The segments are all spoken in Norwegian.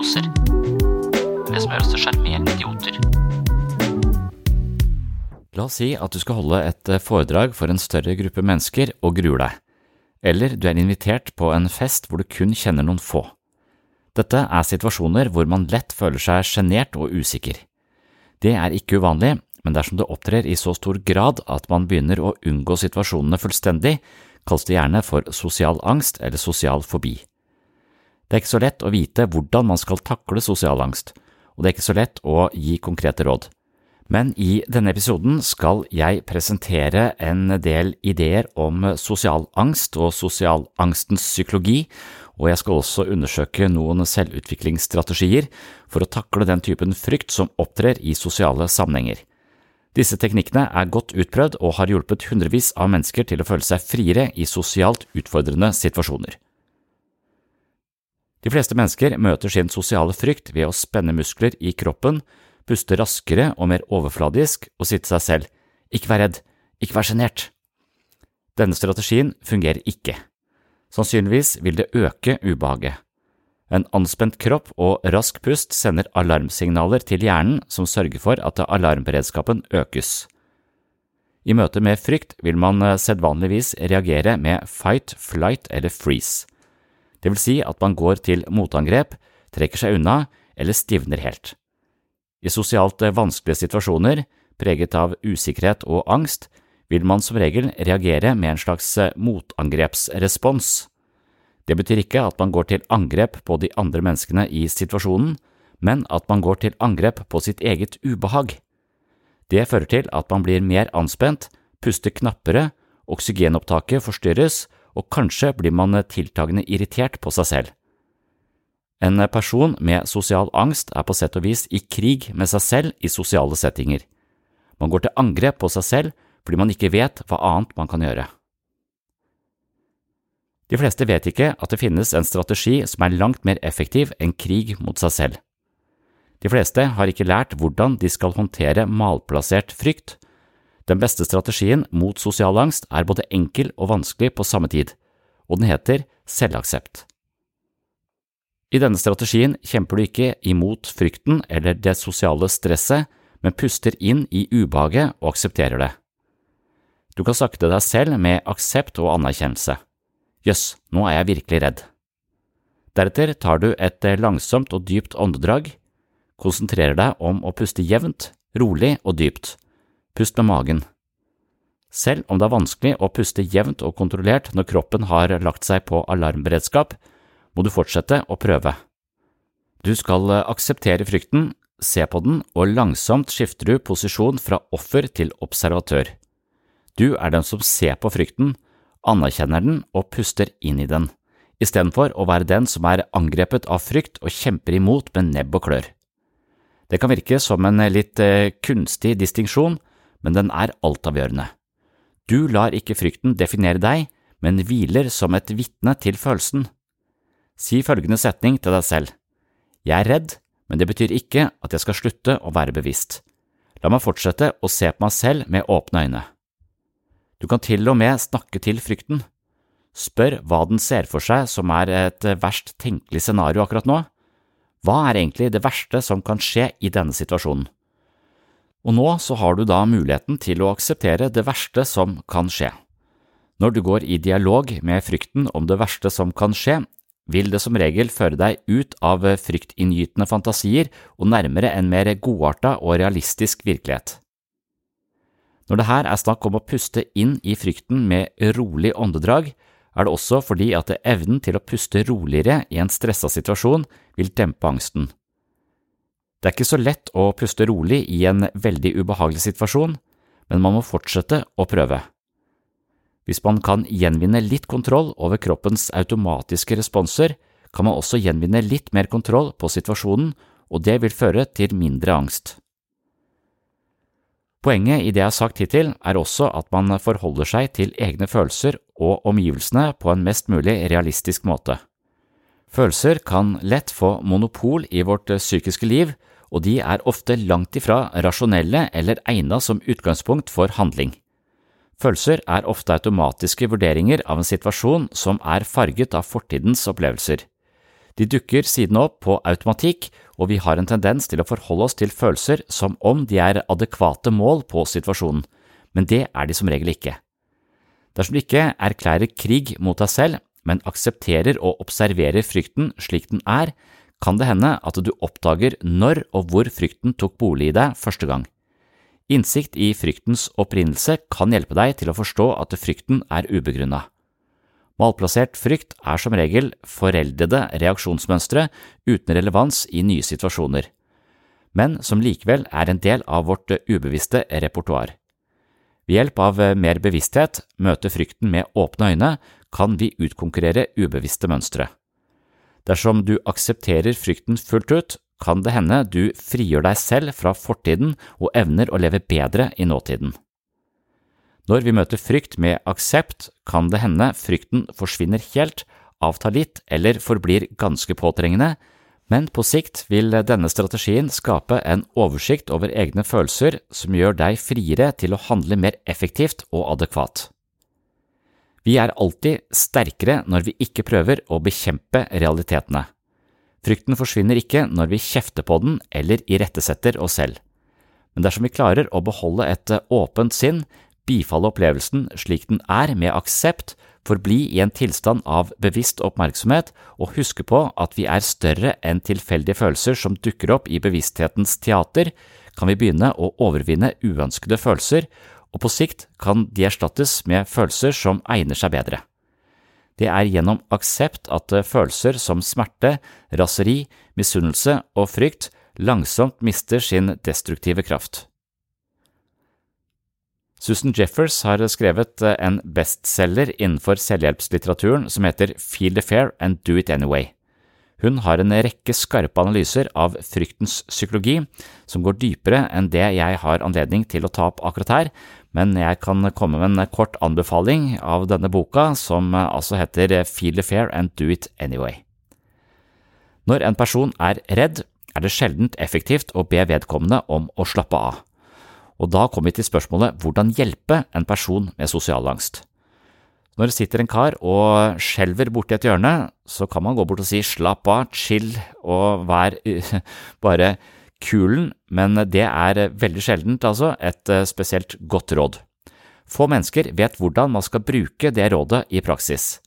Fulle. Det som gjør oss til sjarmerende idioter. La oss si at du skal holde et eh, foredrag for en større gruppe mennesker og gruer deg. Eller du er invitert på en fest hvor du kun kjenner noen få. Dette er situasjoner hvor man lett føler seg sjenert og usikker. Det er ikke uvanlig, men dersom det opptrer i så stor grad at man begynner å unngå situasjonene fullstendig, kalles det gjerne for sosial angst eller sosial fobi. Det er ikke så lett å vite hvordan man skal takle sosial angst, og det er ikke så lett å gi konkrete råd. Men i denne episoden skal jeg presentere en del ideer om sosial angst og sosialangstens psykologi, og jeg skal også undersøke noen selvutviklingsstrategier for å takle den typen frykt som opptrer i sosiale sammenhenger. Disse teknikkene er godt utprøvd og har hjulpet hundrevis av mennesker til å føle seg friere i sosialt utfordrende situasjoner. De fleste mennesker møter sin sosiale frykt ved å spenne muskler i kroppen, puste raskere og mer overfladisk og si til seg selv ikke vær redd, ikke vær sjenert. Denne strategien fungerer ikke. Sannsynligvis vil det øke ubehaget. En anspent kropp og rask pust sender alarmsignaler til hjernen som sørger for at alarmberedskapen økes. I møte med frykt vil man sedvanligvis reagere med fight, flight eller freeze. Det vil si at man går til motangrep, trekker seg unna eller stivner helt. I sosialt vanskelige situasjoner, preget av usikkerhet og angst, vil man som regel reagere med en slags motangrepsrespons. Det betyr ikke at man går til angrep på de andre menneskene i situasjonen, men at man går til angrep på sitt eget ubehag. Det fører til at man blir mer anspent, puster knappere, oksygenopptaket forstyrres, og kanskje blir man tiltagende irritert på seg selv. En person med sosial angst er på sett og vis i krig med seg selv i sosiale settinger. Man går til angrep på seg selv fordi man ikke vet hva annet man kan gjøre. De fleste vet ikke at det finnes en strategi som er langt mer effektiv enn krig mot seg selv. De fleste har ikke lært hvordan de skal håndtere malplassert frykt. Den beste strategien mot sosial angst er både enkel og vanskelig på samme tid, og den heter selvaksept. I denne strategien kjemper du ikke imot frykten eller det sosiale stresset, men puster inn i ubehaget og aksepterer det. Du kan til deg selv med aksept og anerkjennelse. Jøss, nå er jeg virkelig redd. Deretter tar du et langsomt og dypt åndedrag. Konsentrerer deg om å puste jevnt, rolig og dypt. Pust med magen. Selv om det er vanskelig å puste jevnt og kontrollert når kroppen har lagt seg på alarmberedskap, må du fortsette å prøve. Du skal akseptere frykten, se på den, og langsomt skifter du posisjon fra offer til observatør. Du er den som ser på frykten, anerkjenner den og puster inn i den, istedenfor å være den som er angrepet av frykt og kjemper imot med nebb og klør. Det kan virke som en litt eh, kunstig distinksjon, men den er altavgjørende. Du lar ikke frykten definere deg, men hviler som et vitne til følelsen. Si følgende setning til deg selv. Jeg er redd, men det betyr ikke at jeg skal slutte å være bevisst. La meg fortsette å se på meg selv med åpne øyne. Du kan til og med snakke til frykten. Spør hva den ser for seg som er et verst tenkelig scenario akkurat nå. Hva er egentlig det verste som kan skje i denne situasjonen? Og nå så har du da muligheten til å akseptere det verste som kan skje. Når du går i dialog med frykten om det verste som kan skje, vil det som regel føre deg ut av fryktinngytende fantasier og nærmere en mer godarta og realistisk virkelighet. Når det her er snakk om å puste inn i frykten med rolig åndedrag, er det også fordi at evnen til å puste roligere i en stressa situasjon vil dempe angsten. Det er ikke så lett å puste rolig i en veldig ubehagelig situasjon, men man må fortsette å prøve. Hvis man kan gjenvinne litt kontroll over kroppens automatiske responser, kan man også gjenvinne litt mer kontroll på situasjonen, og det vil føre til mindre angst. Poenget i det jeg har sagt hittil, er også at man forholder seg til egne følelser og omgivelsene på en mest mulig realistisk måte. Følelser kan lett få monopol i vårt psykiske liv, og de er ofte langt ifra rasjonelle eller egnet som utgangspunkt for handling. Følelser er ofte automatiske vurderinger av en situasjon som er farget av fortidens opplevelser. De dukker siden opp på automatikk, og vi har en tendens til å forholde oss til følelser som om de er adekvate mål på situasjonen, men det er de som regel ikke. Dersom du ikke erklærer krig mot deg selv, men aksepterer og observerer frykten slik den er, kan det hende at du oppdager når og hvor frykten tok bolig i deg første gang. Innsikt i fryktens opprinnelse kan hjelpe deg til å forstå at frykten er ubegrunna. Malplassert frykt er som regel foreldede reaksjonsmønstre uten relevans i nye situasjoner, men som likevel er en del av vårt ubevisste repertoar. Ved hjelp av mer bevissthet, møte frykten med åpne øyne, kan vi utkonkurrere ubevisste mønstre. Dersom du aksepterer frykten fullt ut, kan det hende du frigjør deg selv fra fortiden og evner å leve bedre i nåtiden. Når vi møter frykt med aksept, kan det hende frykten forsvinner helt, avtar litt eller forblir ganske påtrengende, men på sikt vil denne strategien skape en oversikt over egne følelser som gjør deg friere til å handle mer effektivt og adekvat. Vi er alltid sterkere når vi ikke prøver å bekjempe realitetene. Frykten forsvinner ikke når vi kjefter på den eller irettesetter oss selv. Men dersom vi klarer å beholde et åpent sinn, bifalle opplevelsen slik den er med aksept, forbli i en tilstand av bevisst oppmerksomhet og huske på at vi er større enn tilfeldige følelser som dukker opp i bevissthetens teater, kan vi begynne å overvinne uønskede følelser, og på sikt kan de erstattes med følelser som egner seg bedre. Det er gjennom aksept at følelser som smerte, raseri, misunnelse og frykt langsomt mister sin destruktive kraft. Susan Jeffers har skrevet en bestselger innenfor selvhjelpslitteraturen som heter Feel the Fair and Do It Anyway. Hun har en rekke skarpe analyser av fryktens psykologi, som går dypere enn det jeg har anledning til å ta opp akkurat her, men jeg kan komme med en kort anbefaling av denne boka, som altså heter Feel the Fair and Do It Anyway. Når en person er redd, er det sjeldent effektivt å be vedkommende om å slappe av. Og da kommer vi til spørsmålet hvordan hjelpe en person med sosial angst. Når det sitter en kar og skjelver borti et hjørne, så kan man gå bort og si slapp av, chill og vær bare kulen, men det er veldig sjeldent, altså, et eh, spesielt godt råd. Få mennesker vet hvordan man skal bruke det rådet i praksis.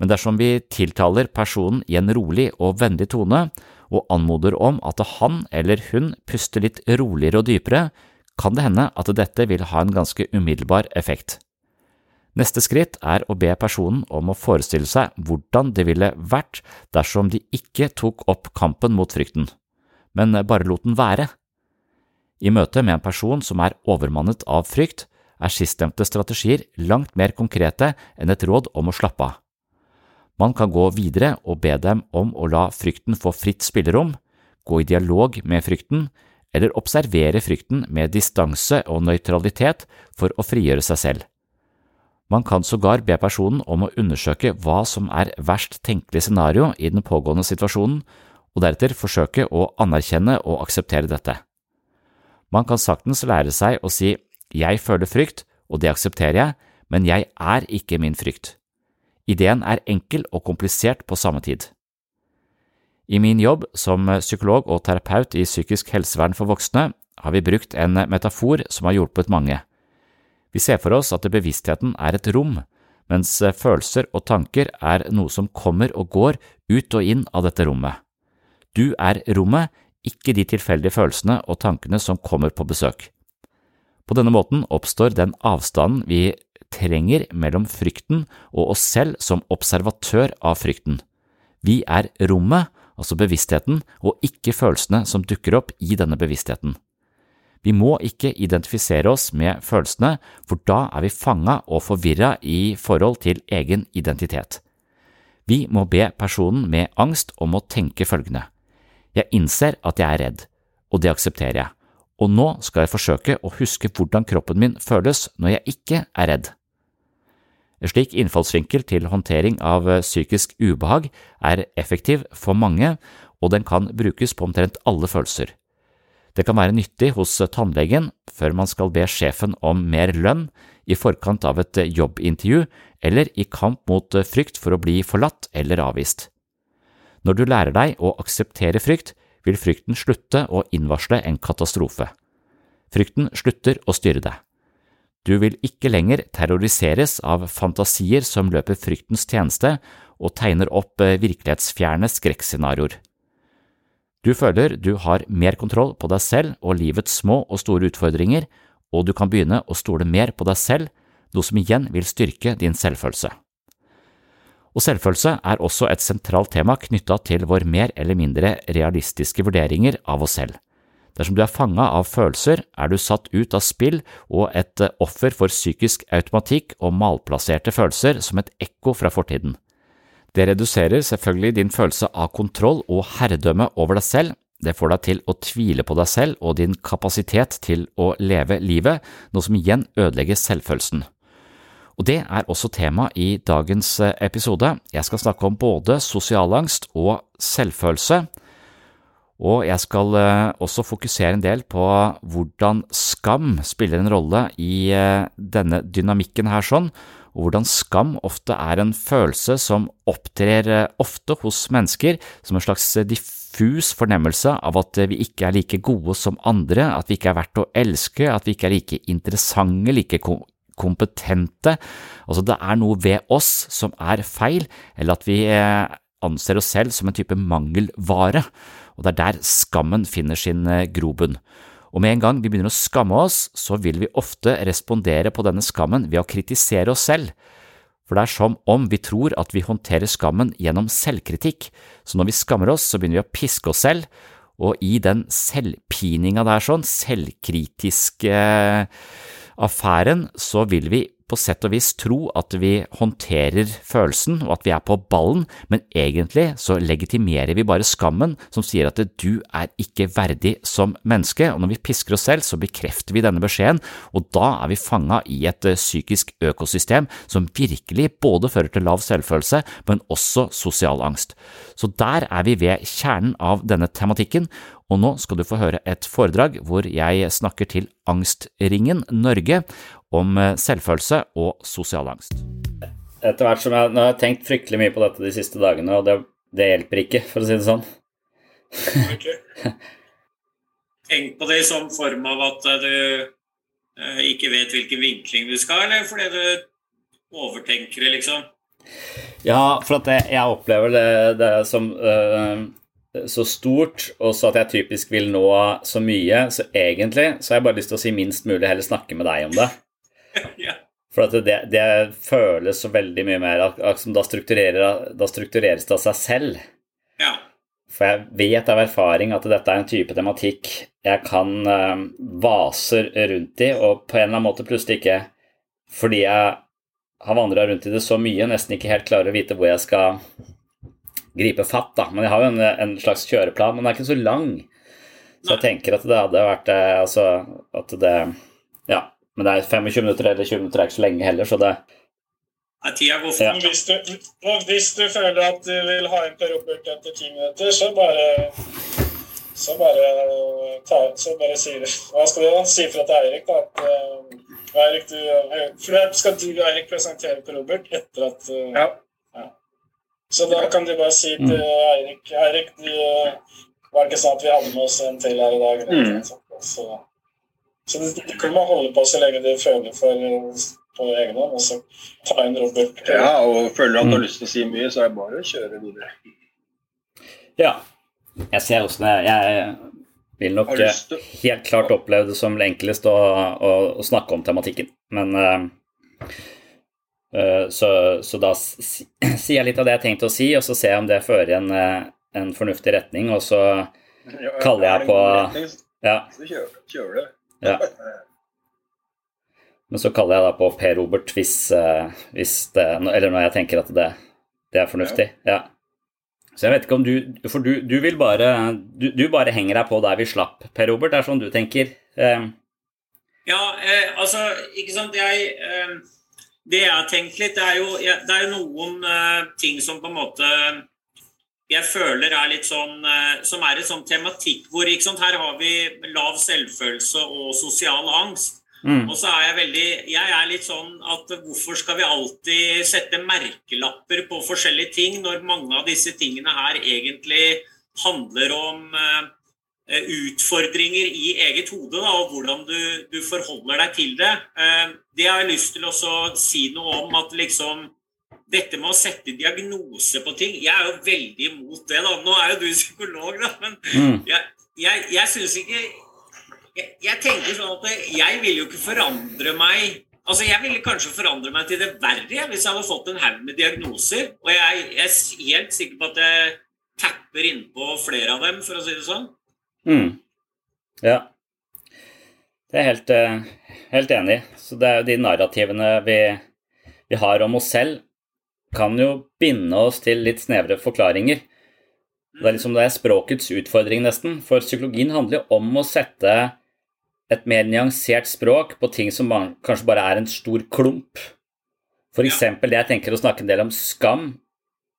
men dersom vi tiltaler personen i en rolig og vennlig tone og anmoder om at han eller hun puster litt roligere og dypere, kan det hende at dette vil ha en ganske umiddelbar effekt. Neste skritt er å be personen om å forestille seg hvordan det ville vært dersom de ikke tok opp kampen mot frykten, men bare lot den være. I møte med en person som er overmannet av frykt, er sistnevnte strategier langt mer konkrete enn et råd om å slappe av. Man kan gå videre og be dem om å la frykten få fritt spillerom, gå i dialog med frykten, eller observere frykten med distanse og nøytralitet for å frigjøre seg selv. Man kan sågar be personen om å undersøke hva som er verst tenkelig scenario i den pågående situasjonen, og deretter forsøke å anerkjenne og akseptere dette. Man kan saktens lære seg å si jeg føler frykt, og det aksepterer jeg, men jeg er ikke min frykt. Ideen er enkel og komplisert på samme tid. I min jobb som psykolog og terapeut i psykisk helsevern for voksne har vi brukt en metafor som har hjulpet mange. Vi ser for oss at bevisstheten er et rom, mens følelser og tanker er noe som kommer og går ut og inn av dette rommet. Du er rommet, ikke de tilfeldige følelsene og tankene som kommer på besøk. På denne måten oppstår den avstanden vi trenger mellom frykten og oss selv som observatør av frykten. Vi er rommet, altså bevisstheten, og ikke følelsene som dukker opp i denne bevisstheten. Vi må ikke identifisere oss med følelsene, for da er vi fanga og forvirra i forhold til egen identitet. Vi må be personen med angst om å tenke følgende. Jeg innser at jeg er redd, og det aksepterer jeg, og nå skal jeg forsøke å huske hvordan kroppen min føles når jeg ikke er redd. En slik innfallsvinkel til håndtering av psykisk ubehag er effektiv for mange, og den kan brukes på omtrent alle følelser. Det kan være nyttig hos tannlegen før man skal be sjefen om mer lønn, i forkant av et jobbintervju eller i kamp mot frykt for å bli forlatt eller avvist. Når du lærer deg å akseptere frykt, vil frykten slutte å innvarsle en katastrofe. Frykten slutter å styre deg. Du vil ikke lenger terroriseres av fantasier som løper fryktens tjeneste og tegner opp virkelighetsfjerne skrekkscenarioer. Du føler du har mer kontroll på deg selv og livets små og store utfordringer, og du kan begynne å stole mer på deg selv, noe som igjen vil styrke din selvfølelse. Og selvfølelse er også et sentralt tema knytta til vår mer eller mindre realistiske vurderinger av oss selv. Dersom du er fanga av følelser, er du satt ut av spill og et offer for psykisk automatikk og malplasserte følelser som et ekko fra fortiden. Det reduserer selvfølgelig din følelse av kontroll og herredømme over deg selv, det får deg til å tvile på deg selv og din kapasitet til å leve livet, noe som igjen ødelegger selvfølelsen. Og Det er også tema i dagens episode. Jeg skal snakke om både sosialangst og selvfølelse, og jeg skal også fokusere en del på hvordan skam spiller en rolle i denne dynamikken her sånn, og hvordan skam ofte er en følelse som opptrer ofte hos mennesker som en slags diffus fornemmelse av at vi ikke er like gode som andre, at vi ikke er verdt å elske, at vi ikke er like interessante, like kompetente. Altså, det er noe ved oss som er feil, eller at vi anser oss selv som en type mangelvare, og det er der skammen finner sin grobunn. Og med en gang vi begynner å skamme oss, så vil vi ofte respondere på denne skammen ved å kritisere oss selv. For det er som om vi tror at vi håndterer skammen gjennom selvkritikk, så når vi skammer oss, så begynner vi å piske oss selv, og i den selvpininga der sånn, selvkritiske affæren, så vil vi på sett og vis tro at vi håndterer følelsen og at vi er på ballen, men egentlig så legitimerer vi bare skammen som sier at du er ikke verdig som menneske, og når vi pisker oss selv så bekrefter vi denne beskjeden, og da er vi fanga i et psykisk økosystem som virkelig både fører til lav selvfølelse, men også sosial angst. Så der er vi ved kjernen av denne tematikken, og nå skal du få høre et foredrag hvor jeg snakker til Angstringen Norge om selvfølelse og sosial angst. Etter hvert som jeg, nå har jeg tenkt fryktelig mye på dette de siste dagene, og det, det hjelper ikke, for å si det sånn. Tenk på det i sånn form av at du ikke vet hvilken vinkling du skal, eller fordi du overtenker det, liksom? Ja, for at jeg, jeg opplever det, det som uh, så stort, og så at jeg typisk vil nå så mye, så egentlig så har jeg bare lyst til å si minst mulig, heller snakke med deg om det. ja. For at det, det, føles så veldig mye mer som da, da struktureres det av seg selv. Ja. For jeg vet av erfaring at dette er en type tematikk jeg kan uh, vase rundt i, og på en eller annen måte plutselig ikke Fordi jeg har vandra rundt i det så mye, nesten ikke helt klarer å vite hvor jeg skal gripe fatt. da. Men jeg har jo en, en slags kjøreplan, men den er ikke så lang. Så jeg tenker at det hadde vært uh, Altså at det Ja. Men det er 25 minutter eller 20 minutter er ikke så lenge heller, så det er tida går Ja. Hvis, du, hvis du føler at du vil ha inn Per Robert etter ti minutter, så bare så bare, ta, så bare si Hva skal du da? Si fra til Eirik da, at uh, Eirik, du, for skal du og Eirik presentere Per Robert etter at uh, ja. ja. Så da kan du bare si til Eirik Eirik, du var det ikke sånn at vi hadde med oss en til her i dag? Mm. Så, så du, du kan bare holde på så lenge du føler for på egen hånd, og så ta inn Robert. Ja, og føler du at du har lyst til å si mye, så er det bare å kjøre videre. Ja. Jeg ser åssen jeg, jeg vil nok helt klart oppleve det som enklest å, å, å snakke om tematikken. Men uh, uh, så, så da si, sier jeg litt av det jeg tenkte å si, og så ser jeg om det fører i en, eh, en fornuftig retning, og så Ja, kaller er jeg på Ja. Så kjører, kjører. Ja. Men så kaller jeg da på Per Robert hvis, eh, hvis det Eller når jeg tenker at det, det er fornuftig. Ja. Så jeg vet ikke om du For du, du vil bare du, du bare henger deg på der vi slapp, Per Robert. Det er sånn du tenker? Eh, Ja, eh, altså, ikke sant Jeg eh, Det jeg har tenkt litt, det er jo, det er jo noen eh, ting som på en måte jeg føler er litt sånn eh, Som er et sånn tematikk hvor ikke sant, Her har vi lav selvfølelse og sosial angst. mm. Og så er jeg veldig Jeg er litt sånn at hvorfor skal vi alltid sette merkelapper på forskjellige ting, når mange av disse tingene her egentlig handler om eh, utfordringer i eget hode, da, og hvordan du, du forholder deg til det. Eh, det har jeg lyst til å si noe om at liksom dette med å sette diagnose på ting Jeg er jo veldig imot det. da. Nå er jo du psykolog, da, men Mm. jeg, jeg, jeg syns ikke jeg, jeg tenker sånn at jeg vil jo ikke forandre meg Altså, Jeg ville kanskje forandre meg til det verre hvis jeg hadde fått en haug med diagnoser. Og jeg, jeg er helt sikker på at jeg tapper innpå flere av dem, for å si det sånn. Mm. Ja. Det er helt, eh, helt enig i. Så det er jo de narrativene vi, vi har om oss selv, kan jo binde oss til litt snevre forklaringer. Det er liksom det er språkets utfordring, nesten. For psykologien handler jo om å sette et mer nyansert språk på ting som kanskje bare er en stor klump. Eksempel det jeg tenker å snakke en del om skam.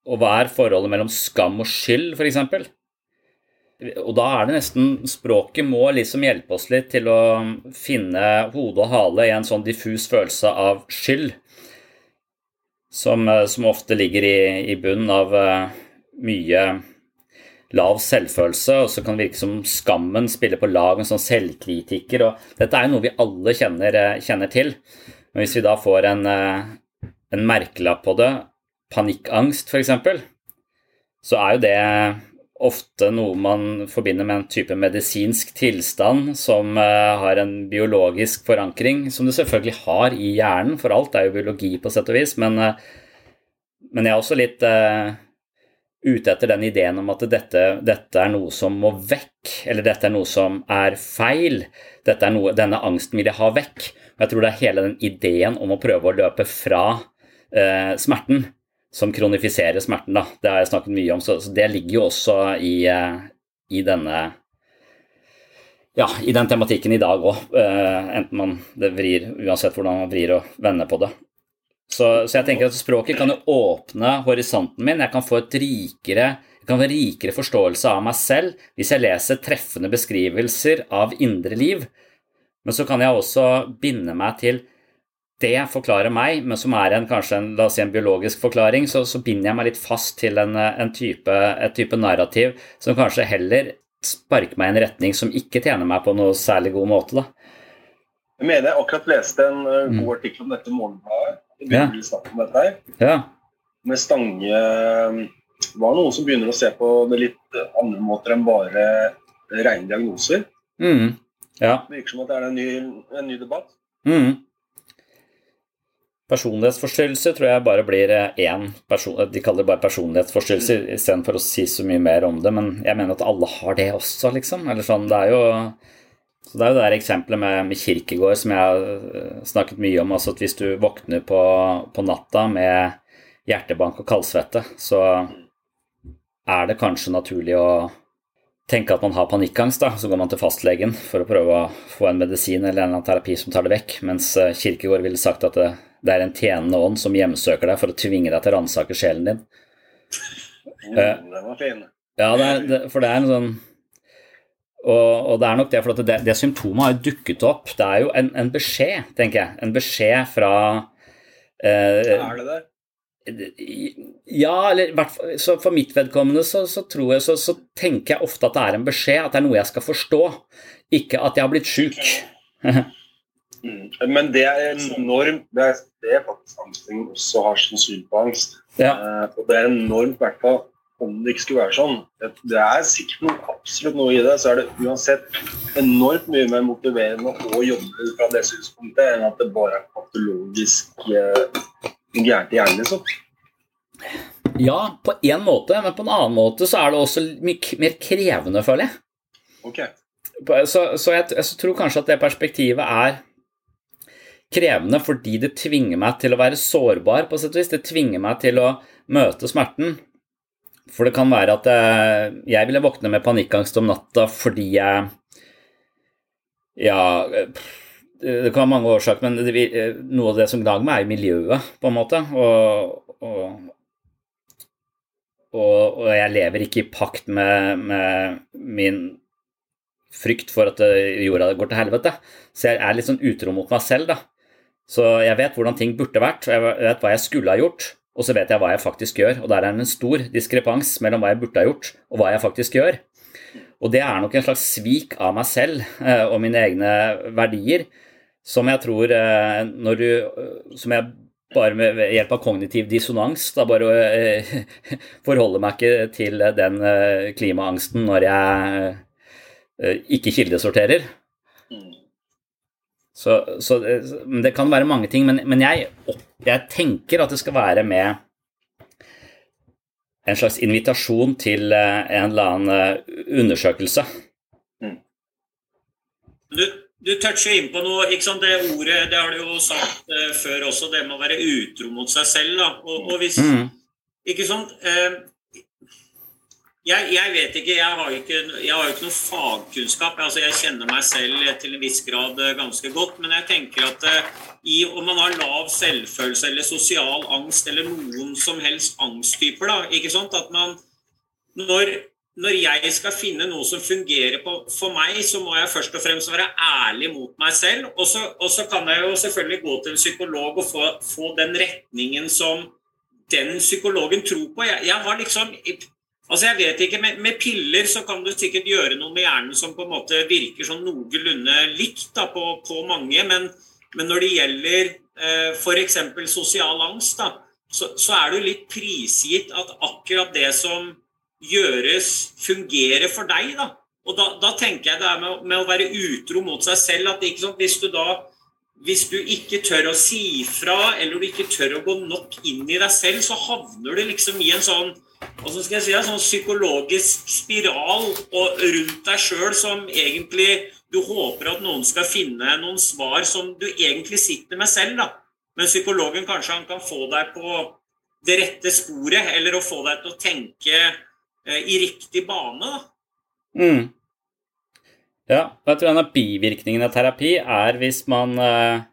Og hva er forholdet mellom skam og skyld, eksempel? Og da er det nesten Språket må liksom hjelpe oss litt til å finne hode og hale i en sånn diffus følelse av skyld, som, eh, som ofte ligger i, i bunnen av uh, mye lav selvfølelse, og så kan det virke som skammen spiller på lag med sånn selvkritiker. og Dette er jo noe vi alle kjenner, eh, kjenner til. Men hvis vi da får en, en merkelapp på det, panikkangst f.eks., så er jo det ofte noe man forbinder med en type medisinsk tilstand som uh, har en biologisk forankring, som det selvfølgelig har i hjernen, for alt er jo biologi på sett og vis, men, uh, men jeg er også litt uh, ute etter den ideen om at dette, dette, er noe som må vekk, eller dette er noe som er feil, dette er noe, denne angsten vil jeg ha vekk. Og jeg tror det er hele den ideen om å prøve å løpe fra smerten som kronifiserer smerten. Da. Det har jeg snakket mye om, så, så det ligger jo også i, i, denne Ja, i den tematikken i dag òg, enten man det vrir, uansett hvordan man vrir og vender på det. Så, så, jeg tenker at språket kan jo åpne horisonten min. Jeg kan få et rikere, få rikere forståelse av meg selv hvis jeg leser treffende beskrivelser av indre liv. Men så kan jeg også binde meg til det forklarer meg, men som er en, kanskje en, si en biologisk forklaring, så, så binder jeg meg litt fast til en, en type, et type narrativ som kanskje heller sparker meg i en retning som ikke tjener meg på noe særlig god måte. Da. Jeg mener jeg akkurat leste en uh, god artikkel om dette i Morgenbladet. Vi Ja. om dette her. Ja. med Stange Det var noen som begynner å se på det litt andre måter enn bare rene diagnoser. Mm. Ja. Det virker som at det er en ny, en ny debatt. Mm. Personlighetsforstyrrelse tror jeg bare blir én person, De kaller det bare personlighetsforstyrrelse mm. istedenfor å si så mye mer om det. Men jeg mener at alle har det også, liksom. Eller sånn, det er jo så Det er jo det eksempelet med, med Kirkegård som jeg har eh, snakket mye om. altså at Hvis du våkner på, på natta med hjertebank og kaldsvette, så er det kanskje naturlig å tenke at man har panikkangst. da, Så går man til fastlegen for å prøve å få en medisin eller en terapi som tar det vekk. Mens eh, Kirkegård ville sagt at det, det er en tjenende ånd som hjemsøker deg for å tvinge deg til å ransake sjelen din. Oh, den var fin. Ja, det er, det, for det er en sånn og, og, det er nok det, for det, det symptomet har dukket opp. Det er jo en, en beskjed, tenker jeg. En beskjed fra eh, Er det det? Ja, eller så for mitt vedkommende så, så tror jeg så, så, tenker jeg ofte at det er en beskjed, at det er noe jeg skal forstå. Ikke at jeg har blitt sjuk. Mm. Men det er enormt Det er, det er faktisk angsten også har sin syn på angst. Ja. Eh, og det er enormt, i hvert fall om det ikke skulle være sånn. Det er sikkert noe, absolutt noe i det. Så er det uansett enormt mye mer motiverende å jobbe fra det synspunktet enn at det bare er patologisk eh, gærent i hjernen. liksom. Ja, på én måte, men på en annen måte så er det også mye mer krevende, føler jeg. Okay. Så, så jeg, jeg, tror kanskje at det perspektivet er krevende fordi det tvinger meg til å være sårbar, på sett og vis. Det tvinger meg til å møte smerten. For det kan være at jeg, jeg ville våkne med panikkangst om natta fordi jeg Ja det kan være mange årsaker, men det, noe av det som gnager meg, er miljøet, på en måte. Og, og, og, og, jeg lever ikke i pakt med, med, min frykt for at jorda går til helvete. Så jeg er litt sånn utro mot meg selv, da. Så jeg vet hvordan ting burde vært, og jeg vet hva jeg skulle ha gjort. Og så vet jeg hva jeg faktisk gjør, og der er det en stor diskrepans mellom hva jeg burde ha gjort, og hva jeg faktisk gjør. Og det er nok en slags svik av meg selv eh, og mine egne verdier som jeg tror eh, når du eh, Som jeg bare med hjelp av kognitiv dissonans da bare forholder meg ikke til den klimaangsten når jeg ikke kildesorterer. Så, så det kan være mange ting, men, men jeg, jeg, tenker at det skal være med en slags invitasjon til en eller annen undersøkelse. Mm. Du, du toucher inn på noe. ikke sant, Det ordet det har du jo sagt før også, det med å være utro mot seg selv. da, og, og hvis, mm. Ikke sant? Uh, jeg, jeg, vet ikke, jeg har ikke, jeg har ikke noe fagkunnskap. altså Jeg kjenner meg selv til en viss grad uh, ganske godt. Men jeg tenker at i, om man har lav selvfølelse eller sosial angst eller noen som helst angsttyper, da, ikke sant, at man når når jeg skal finne noe som fungerer på, for meg, så må jeg først og fremst være ærlig mot meg selv. Og så, og så kan jeg jo selvfølgelig gå til en psykolog og få, få den retningen som den psykologen tror på. Jeg, jeg, har liksom Altså, jeg vet ikke, med, med, piller så kan du sikkert gjøre noe med hjernen som på en måte virker sånn noenlunde likt da, på, på, mange, men, men, når det gjelder eh, f.eks. sosial angst, da, så, så er jo litt prisgitt at akkurat det som gjøres, fungerer for deg. da. Og da, da tenker jeg det er med, med, å være utro mot seg selv at sant, hvis du da hvis du ikke tør å si fra, eller du ikke tør å gå nok inn i deg selv, så havner du liksom i en sånn hva skal jeg si, en sånn psykologisk spiral og rundt deg sjøl som egentlig du håper at noen skal finne noen svar som du egentlig sitter med selv. da. Men psykologen kanskje han kan få deg på det rette sporet, eller å få deg til å tenke Eh, i riktig bane. da. Mm. Ja, jeg tror en av bivirkningene av terapi er hvis man eh,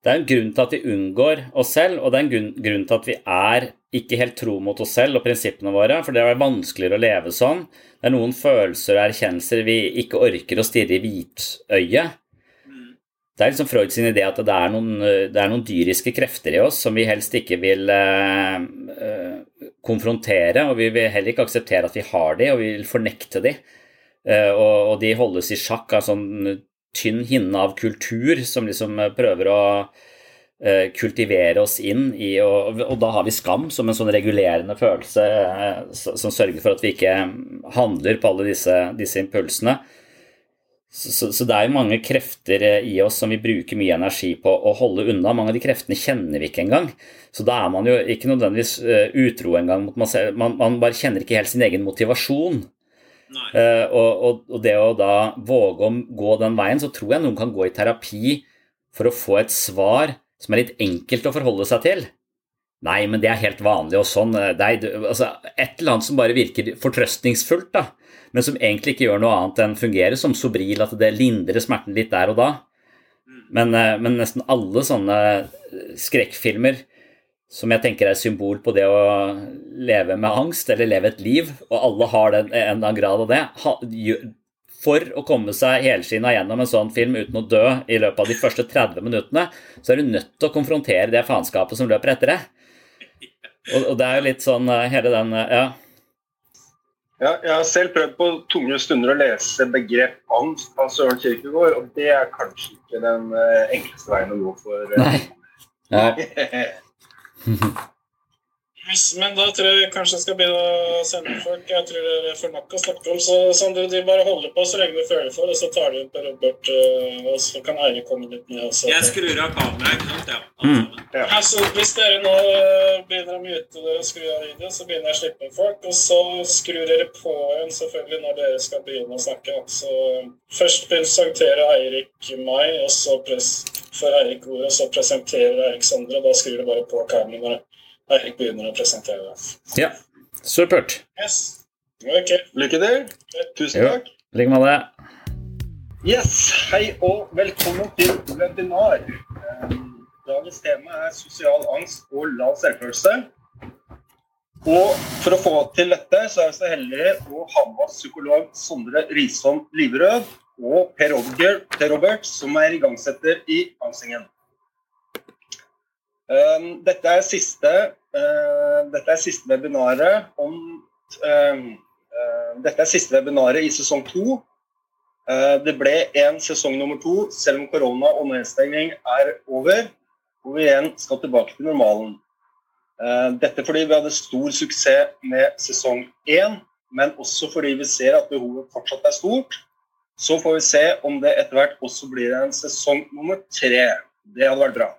Det er en grunn til at vi unngår oss selv, og det er en grunn til at vi er ikke helt tro mot oss selv og prinsippene våre, for det er vanskeligere å leve sånn. Det er noen følelser og erkjennelser vi ikke orker å stirre i hvitøyet. Det er liksom Freud sin idé at det er, noen, det er noen dyriske krefter i oss som vi helst ikke vil eh, konfrontere, og vi vil heller ikke akseptere at vi har de, og vi vil fornekte de. Eh, og, de holdes i sjakk av sånn tynn hinne av kultur som liksom prøver å eh, kultivere oss inn i og, og da har vi skam som en sånn regulerende følelse eh, som sørger for at vi ikke handler på alle disse, disse impulsene. Så, så, så, det er jo mange krefter eh, i oss som vi bruker mye energi på å holde unna. Mange av de kreftene kjenner vi ikke engang. Så da er man jo ikke nødvendigvis utro engang. Man, man, bare kjenner ikke helt sin egen motivasjon. Uh, og, og, og, det å da våge å gå den veien, så tror jeg noen kan gå i terapi for å få et svar som er litt enkelt å forholde seg til. Nei, men det er helt vanlig og sånn. Nei, altså, et eller annet som bare virker fortrøstningsfullt, da, men som egentlig ikke gjør noe annet enn fungerer som Sobril, at det lindrer smerten litt der og da. Men, eh, men nesten alle sånne skrekkfilmer som jeg tenker er symbol på det å leve med angst, eller leve et liv, og alle har den, en grad av det, for å komme seg helskinna gjennom en sånn film uten å dø i løpet av de første 30 minuttene, så er du nødt til å konfrontere det faenskapet som løper etter det. Og, og, det er jo litt sånn eh, hele den eh, Ja. Ja, jeg har selv prøvd på tunge stunder å lese begrep angst av Søren Kirkegård, og det er kanskje ikke den eh, enkleste veien å gå for. Nei. Nei. Men da tror jeg kanskje jeg skal begynne å sende folk. Jeg tror det er for nok å snakke om. Så Sander, de bare holder på så lenge du føler for, og så tar du opp Robert, eh, og så kan Eirik komme litt ned. Også. Jeg skrur av kameraet, ikke sant? Ja. Mm. ja. Altså, hvis dere nå eh, begynner å mute dere og skru av video, så begynner jeg å slippe folk. Og så skrur dere på igjen selvfølgelig når dere skal begynne å snakke. Så først presenterer Eirik meg, og så får Eirik ordet, og så presenterer Eirik Sondre, og da skrur du bare på kameraet. Eirik begynner å presentere det. Ja, supert. Yes. Okay. Lykke til. Tusen takk. I like måte. Yes, hei og velkommen til webinar. Dagens tema er sosial angst og lav selvfølelse. Og for å få til dette, så er vi så heldige å ha med oss psykolog Sondre Risholm Liverød og Per Robert, per Robert som er igangsetter i Angstingen. Dette er siste dette er siste webinaret om uh, uh, Dette er siste webinaret i sesong to. det ble en sesong nummer to, selv om korona og nedstengning er over, hvor vi igjen skal tilbake til normalen. dette fordi vi hadde stor suksess med sesong én, men også fordi vi ser at behovet fortsatt er stort. Så får vi se om det etter hvert også blir en sesong nummer tre. Det hadde vært bra.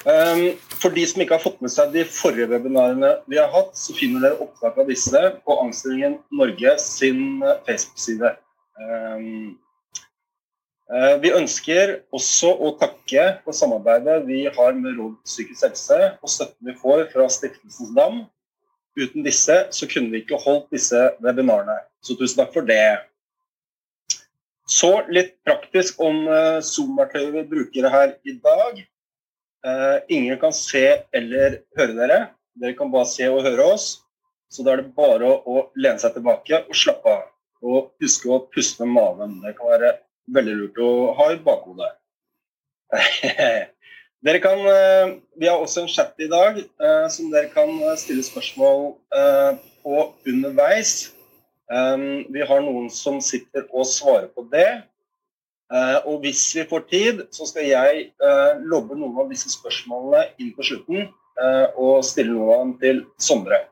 Um, for de som ikke har fått med seg de forrige webinarene vi har hatt, så finner dere opptak av disse på Angstringen Norge sin eh, Facebook-side. Um, uh, vi ønsker også å takke for samarbeidet vi har med Råd psykisk helse og støtten vi får fra Stiftelsens Dam. Uten disse så kunne vi ikke holdt disse webinarene. Så tusen takk for det. Så litt praktisk om uh, Zoom-verktøyet vi bruker her i dag. Uh, ingen kan se eller høre dere. Dere kan bare se og høre oss. Så da er det bare å, lene seg tilbake og slappe av. Og huske å puste med maven. Det kan være veldig lurt å ha i bakhodet. dere kan, uh, vi har også en chat i dag uh, som dere kan stille spørsmål på underveis. Vi har noen som sitter og svarer på det. Uh, og hvis vi får tid, så skal jeg uh, lobbe noen av disse spørsmålene inn på slutten uh, og stille noen av dem til Sondre.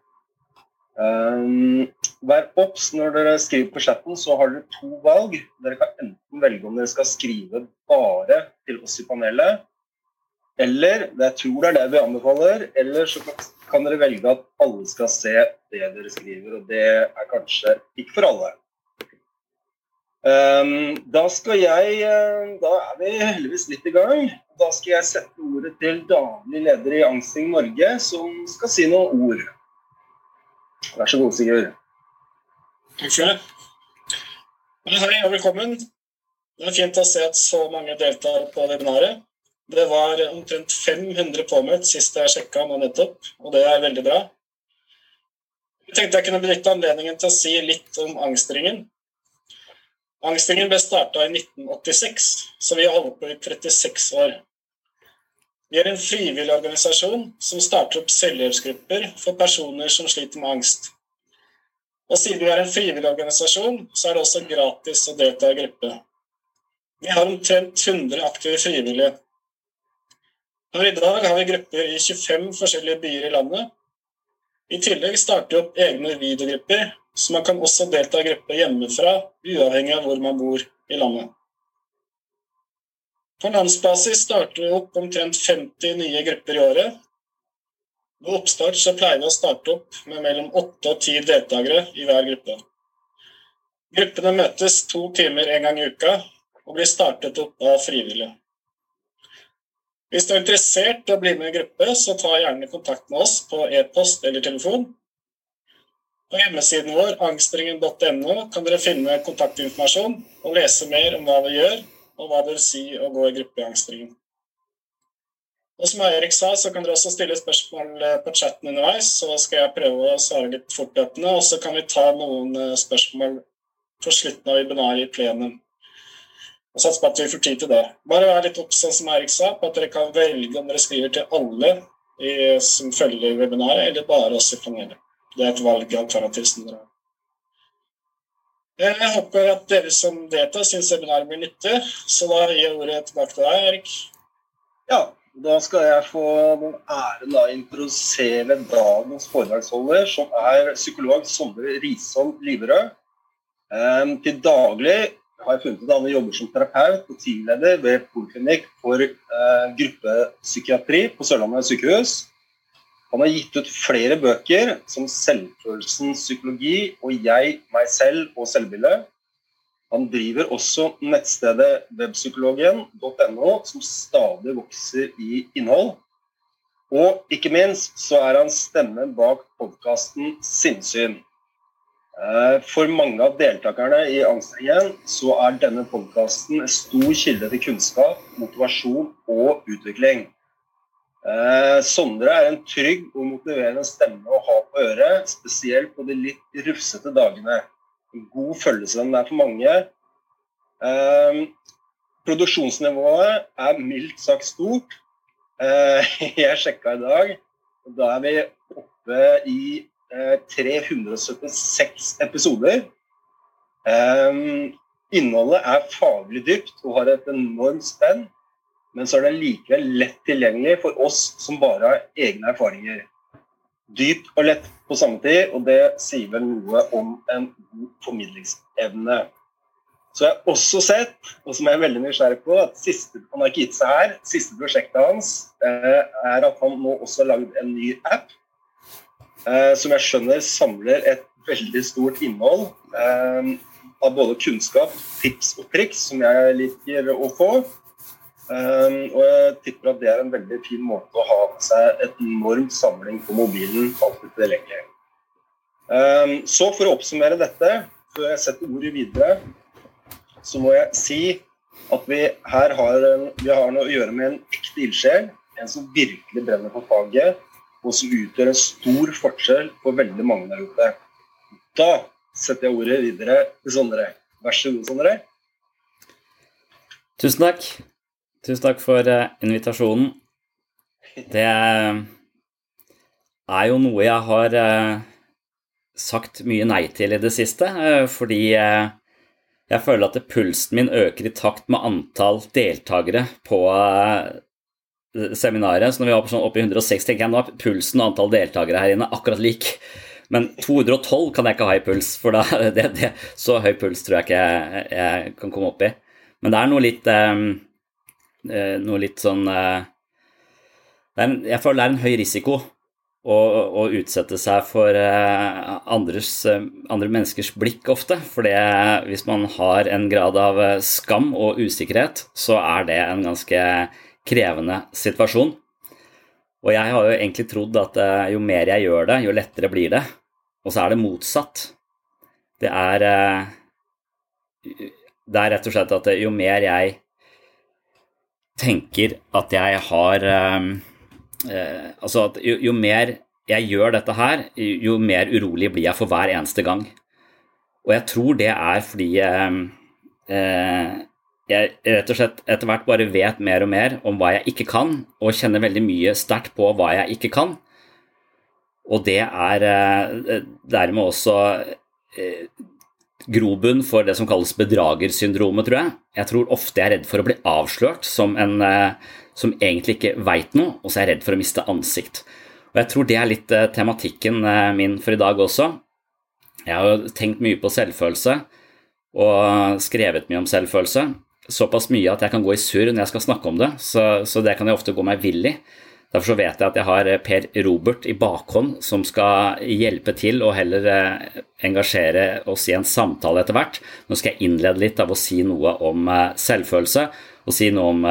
vær obs når dere skriver på chatten, så har dere to valg. Dere kan enten velge om dere skal skrive bare til oss i panelet, eller jeg tror det er det vi anbefaler, eller så kan dere velge at alle skal se det dere skriver. Og det er kanskje ikke for alle. Um, da skal jeg eh, Da er vi heldigvis litt i gang. Da skal jeg sette ordet til daglig leder i Angsting Norge, som skal si noen ord. Vær så god, Sigurd. Takk skal du ha. Hei og velkommen. Det er fint å se at så mange deltar på webinaret. Det var omtrent 500 påmeldt sist jeg sjekka nå nettopp, og det er veldig bra. Jeg tenkte jeg kunne benytte anledningen til å si litt om angstringen. Angstringen ble starta i 1986, så vi har holdt på i 36 år. Vi er en frivillig organisasjon som starter opp selvhjelpsgrupper for personer som sliter med angst. Og siden vi er en frivillig organisasjon, så er det også gratis å delta i gruppe. Vi har omtrent 100 aktive frivillige. Per i dag har vi grupper i 25 forskjellige byer i landet. I tillegg starter vi opp egne videogrupper, så man kan også delta i grupper hjemmefra, uavhengig av hvor man bor i landet. På landsbasis starter vi opp omtrent 50 nye grupper i året. Ved oppstart så pleier vi å starte opp med mellom 8 og 10 deltakere i hver gruppe. Gruppene møtes to timer en gang i uka og blir startet opp av frivillige. Hvis du er interessert i å bli med i gruppe, så ta gjerne kontakt med oss på e-post eller telefon. På hjemmesiden vår, angstringen.no, kan dere finne kontaktinformasjon og lese mer om hva vi gjør, og hva det vil si å gå i gruppe i angstringen. Og som Erik sa, så kan dere også stille spørsmål eh, på chatten underveis, så skal jeg prøve å svare litt fortløpende, og så kan vi ta noen eh, spørsmål på slutten av webinaret i plenum og satser på at vi får tid til det. Bare vær litt obs, som Erik sa, på at dere kan velge om dere skriver til alle i, som følger webinaret, eller bare oss i panelet. Det er et valgalternativ som dere. Jeg håper at dere som deltar, syns seminaret blir nyttig, så da gir jeg ordet tilbake til deg, Erik. Ja, da skal jeg få den æren å introdusere dagens foredragsholder, som er psykolog Sondre Risholm Liverød. Um, til daglig har jeg funnet ut at han jobber som terapeut og teamleder ved poliklinikk for uh, gruppepsykiatri på Sørlandet sykehus. Han har gitt ut flere bøker som 'Selvfølelsens psykologi' og 'Jeg, meg selv og selvbildet'. Han driver også nettstedet webpsykologen.no, som stadig vokser i innhold. Og ikke minst så er han stemmen bak podkasten Sinnsyn. Eh, for mange av deltakerne i Angstringen så er denne podkasten en stor kilde til kunnskap, motivasjon og utvikling. Eh, Sondre er en trygg og motiverende stemme å ha på øret, spesielt på de litt rufsete dagene. En god følgesvenn er for mange. Eh, produksjonsnivået er mildt sagt stort. Jeg sjekka i dag, og da er vi oppe i 376 eh, episoder. Um, innholdet er faglig dypt og har et enormt spenn, men så er det likevel lett tilgjengelig for oss som bare har egne erfaringer. Dypt og lett på samme tid, og det sier vel noe om en god formidlingsevne. Så jeg har også sett, og som jeg er veldig nysgjerrig på, at siste, han har ikke gitt seg her, siste prosjektet hans eh, er at han nå også har lagd en ny app Eh, som jeg skjønner samler et veldig stort innhold eh, av både kunnskap, tips og triks, som jeg liker å få. Eh, og jeg tipper at det er en veldig fin måte å ha med seg et enormt samling på mobilen alltid tilgjengelig. Så for å oppsummere dette, før jeg setter ordet videre, så må jeg si at vi her har, vi har noe å gjøre med en ekte ildsjel. En som virkelig brenner for faget, og som utgjør en stor forskjell for veldig mange der ute. Da setter jeg ordet videre til Sondre. Vær så god, Sondre. Tusen takk. Tusen takk for uh, invitasjonen. Det er jo noe jeg har uh, sagt mye nei til i det siste, fordi jeg føler at pulsen min øker i takt med antall deltakere på seminaret. Så når vi var sånn oppe i 106, tenker jeg nå er pulsen og antall deltakere her inne akkurat lik. Men 212 kan jeg ikke ha i puls, for da, det, det, så høy puls tror jeg ikke jeg, jeg, kan komme opp i. Men det er noe litt eh, Noe litt sånn eh, en, Jeg føler det er en høy risiko å, å utsette seg for eh, andres, eh, andre menneskers blikk ofte. For hvis man har en grad av eh, skam og usikkerhet, så er det en ganske krevende situasjon. Og jeg har jo egentlig trodd at eh, jo mer jeg gjør det, jo lettere blir det. Og så er det motsatt. Det er eh, Det er rett og slett at jo mer jeg tenker at jeg har eh, Altså at jo, jo mer jeg gjør dette her, jo mer urolig blir jeg for hver eneste gang. Og jeg tror det er fordi eh, jeg rett og slett etter hvert bare vet mer og mer om hva jeg ikke kan, og kjenner veldig mye sterkt på hva jeg ikke kan. Og det er eh, dermed også grobunn for det som kalles bedragersyndromet, tror jeg. Jeg tror ofte jeg er redd for å bli avslørt som en eh, som egentlig ikke veit noe, og så er jeg redd for å miste ansikt. Og Jeg tror det er litt eh, tematikken eh, min for i dag også. Jeg har jo tenkt mye på selvfølelse og skrevet mye om selvfølelse. Såpass mye at jeg kan gå i surr når jeg skal snakke om det, så, så det kan jeg ofte gå meg vill i. Derfor så vet jeg at jeg har eh, Per Robert i bakhånd som skal hjelpe til og heller eh, engasjere oss i en samtale etter hvert. Nå skal jeg innlede litt av å si noe om eh, selvfølelse og si noe om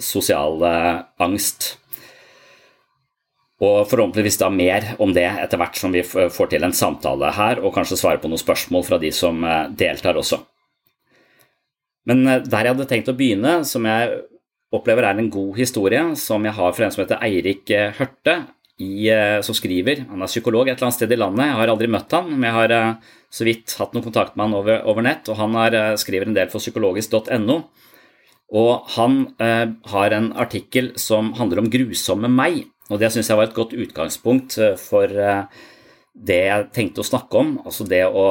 sosial angst. Og forhåpentligvis da mer om det etter hvert som vi får til en samtale her, og kanskje svare på noen spørsmål fra de som deltar også. Men der jeg hadde tenkt å begynne, som jeg opplever er en god historie som jeg har fra en som heter Eirik eh, Hørte, i, eh, som skriver. Han er psykolog et eller annet sted i landet. Jeg har aldri møtt han, men jeg har eh, så vidt hatt noen kontakt med han over, over nett. og Han er, skriver en del for psykologisk.no. Og han eh, har en artikkel som handler om grusomme meg. Og det syns jeg var et godt utgangspunkt for eh, det jeg tenkte å snakke om. Altså det å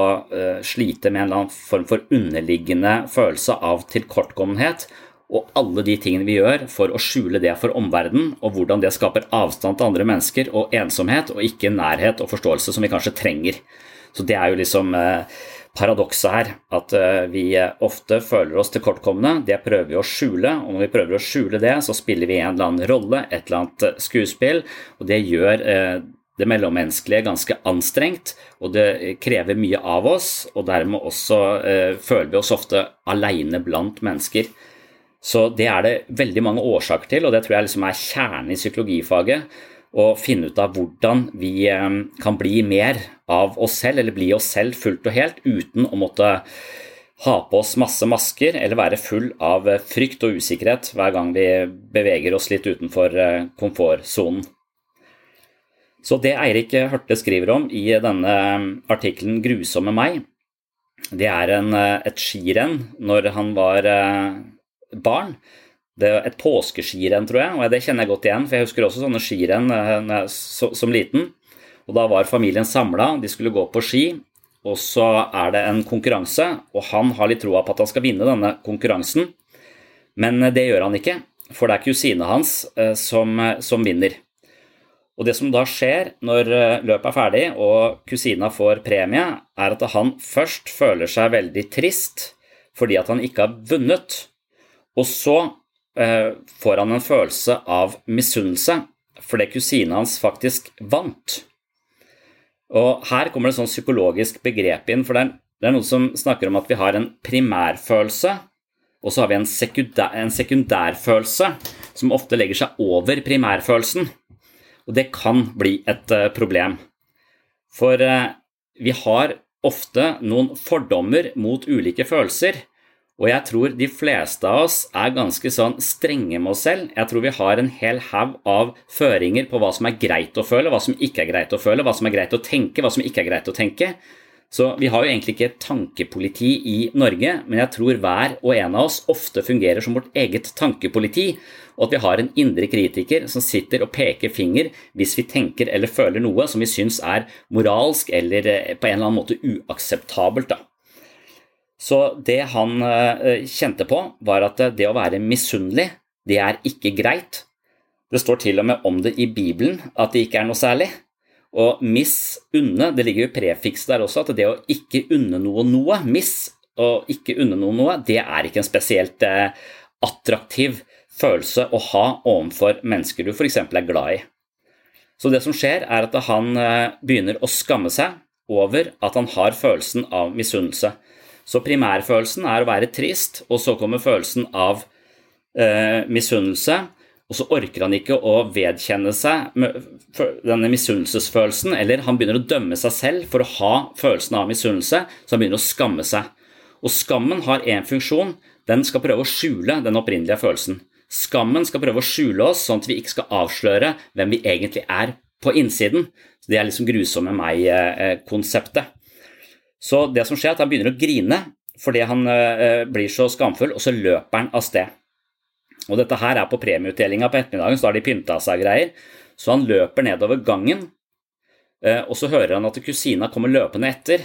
slite med en eller annen form for underliggende følelse av tilkortkommenhet og alle de tingene vi gjør for å skjule det for omverdenen, og hvordan det skaper avstand til andre mennesker og ensomhet, og ikke nærhet og forståelse som vi kanskje trenger. Så det er jo liksom eh, paradokset her, at eh, vi ofte føler oss tilkortkomne. Det prøver vi å skjule, og når vi prøver å skjule det, så spiller vi en eller annen rolle, et eller annet eh, skuespill, og det gjør det mellommenneskelige ganske anstrengt, og det krever mye av oss, og dermed også føler vi oss ofte aleine blant mennesker. Så det er det veldig mange årsaker til, og det tror jeg liksom er kjernen i psykologifaget. Å finne ut av hvordan vi eh, kan bli mer av oss selv, eller bli oss selv fullt og helt, uten å måtte ha på oss masse masker eller være full av eh, frykt og usikkerhet hver gang vi beveger oss litt utenfor eh, komfortsonen. Så det Eirik Hørte skriver om i denne artikkelen 'Grusomme meg', det er en, et skirenn når han var barn. Det er et påskeskirenn, tror jeg, og det kjenner jeg godt igjen. For jeg husker også sånne skirenn eh, som liten. Og da var familien samla, de skulle gå på ski. Og så er det en konkurranse, og han har litt troa på at han skal vinne denne konkurransen. Men eh, det gjør han ikke, for det er kusina hans eh, som, som vinner. Og det som da skjer når løpet er ferdig og kusina får premie, er at han først føler seg veldig trist fordi at han ikke har vunnet. Og så eh, får han en følelse av misunnelse fordi kusina hans faktisk vant. Og her kommer det et sånn psykologisk begrep inn, for det er, det er noen som snakker om at vi har en primærfølelse, og så har vi en, sekundær, en sekundærfølelse som ofte legger seg over primærfølelsen. Og det kan bli et uh, problem. For uh, vi har ofte noen fordommer mot ulike følelser, og jeg tror de fleste av oss er ganske sånn strenge med oss selv. Jeg tror vi har en hel haug av føringer på hva som er greit å føle, hva som ikke er greit å føle, hva som er greit å tenke, hva som ikke er greit å tenke. Så vi har jo egentlig ikke et tankepoliti i Norge, men jeg tror hver og en av oss ofte fungerer som vårt eget tankepoliti, og at vi har en indre kritiker som sitter og peker finger hvis vi tenker eller føler noe som vi syns er moralsk eller eh, på en eller annen måte uakseptabelt. da. Så det han eh, kjente på, var at det å være misunnelig, det er ikke greit. Det står til og med om det i Bibelen at det ikke er noe særlig. Og misunne, det ligger jo prefiks der også, at det å ikke unne noe noe, miss og ikke unne noe noe, det er ikke en spesielt eh, attraktiv følelse å ha overfor mennesker du f.eks. er glad i. Så det som skjer, er at han eh, begynner å skamme seg over at han har følelsen av misunnelse. Så primærfølelsen er å være trist, og så kommer følelsen av eh, misunnelse. Og så orker han ikke å vedkjenne seg denne misunnelsesfølelsen, eller han begynner å dømme seg selv for å ha følelsen av misunnelse, så han begynner å skamme seg. Og skammen har én funksjon, den skal prøve å skjule den opprinnelige følelsen. Skammen skal prøve å skjule oss, sånn at vi ikke skal avsløre hvem vi egentlig er på innsiden. Så Det er liksom grusomme meg-konseptet. Så det som skjer, er at han begynner å grine fordi han uh, blir så skamfull, og så løper han av sted. Og dette her er på premieutdelinga på ettermiddagen, så har de pynta seg greier. Så han løper nedover gangen, uh, og så hører han at kusina kommer løpende etter.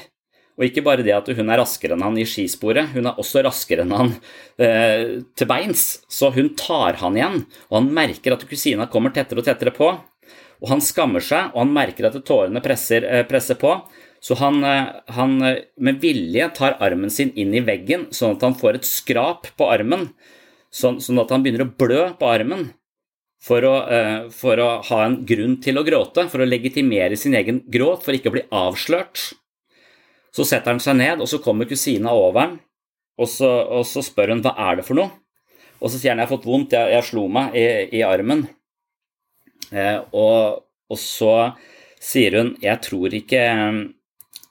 Og ikke bare det at hun er raskere enn han i skisporet, hun er også raskere enn han eh, til beins. Så hun tar han igjen, og han merker at kusina kommer tettere og tettere på. Og han skammer seg, og han merker at tårene presser, eh, presser på. Så han, eh, han, eh, med vilje tar armen sin inn i veggen, sånn at han får et skrap på armen. Sånn, sånn at han begynner å blø på armen. For å, eh, for å ha en grunn til å gråte, for å legitimere sin egen gråt, for ikke å bli avslørt. Så setter han seg ned, og så kommer kusina over ham, og så, og så, spør hun hva er det for noe. Og så sier han jeg har fått vondt, jeg, jeg slo meg i, i armen. Eh, og, og, så sier hun jeg tror ikke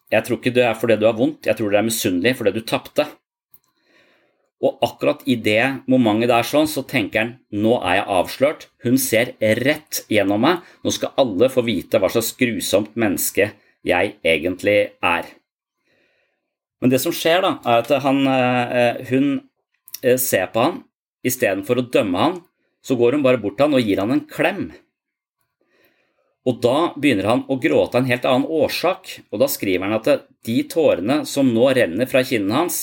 jeg tror ikke det er fordi du har vondt, jeg tror det er misunnelig fordi du tapte. Og akkurat i det momentet der sånn, så tenker han nå er jeg avslørt. Hun ser rett gjennom meg. Nå skal alle få vite hva slags grusomt menneske jeg egentlig er. Men det som skjer, da, er at han, eh, hun eh, ser på han. Istedenfor å dømme han, så går hun bare bort til han og gir han en klem. Og da begynner han å gråte av en helt annen årsak, og da skriver han at de tårene som nå renner fra kinnene hans,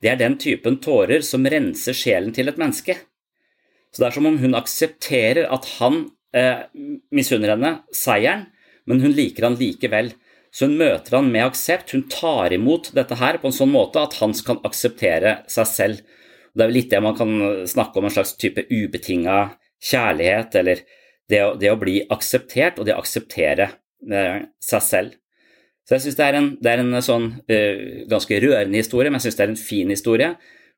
det er den typen tårer som renser sjelen til et menneske. Så det er som om hun aksepterer at han eh, misunner henne seieren, men hun liker han likevel. Så hun møter han med aksept, hun tar imot dette her på en sånn måte at han kan akseptere seg selv. Det er vel litt det man kan snakke om en slags type ubetinga kjærlighet, eller det å, det å, bli akseptert og det å akseptere eh, seg selv. Så jeg syns det, det, er en sånn uh, ganske rørende historie, men jeg syns det er en fin historie.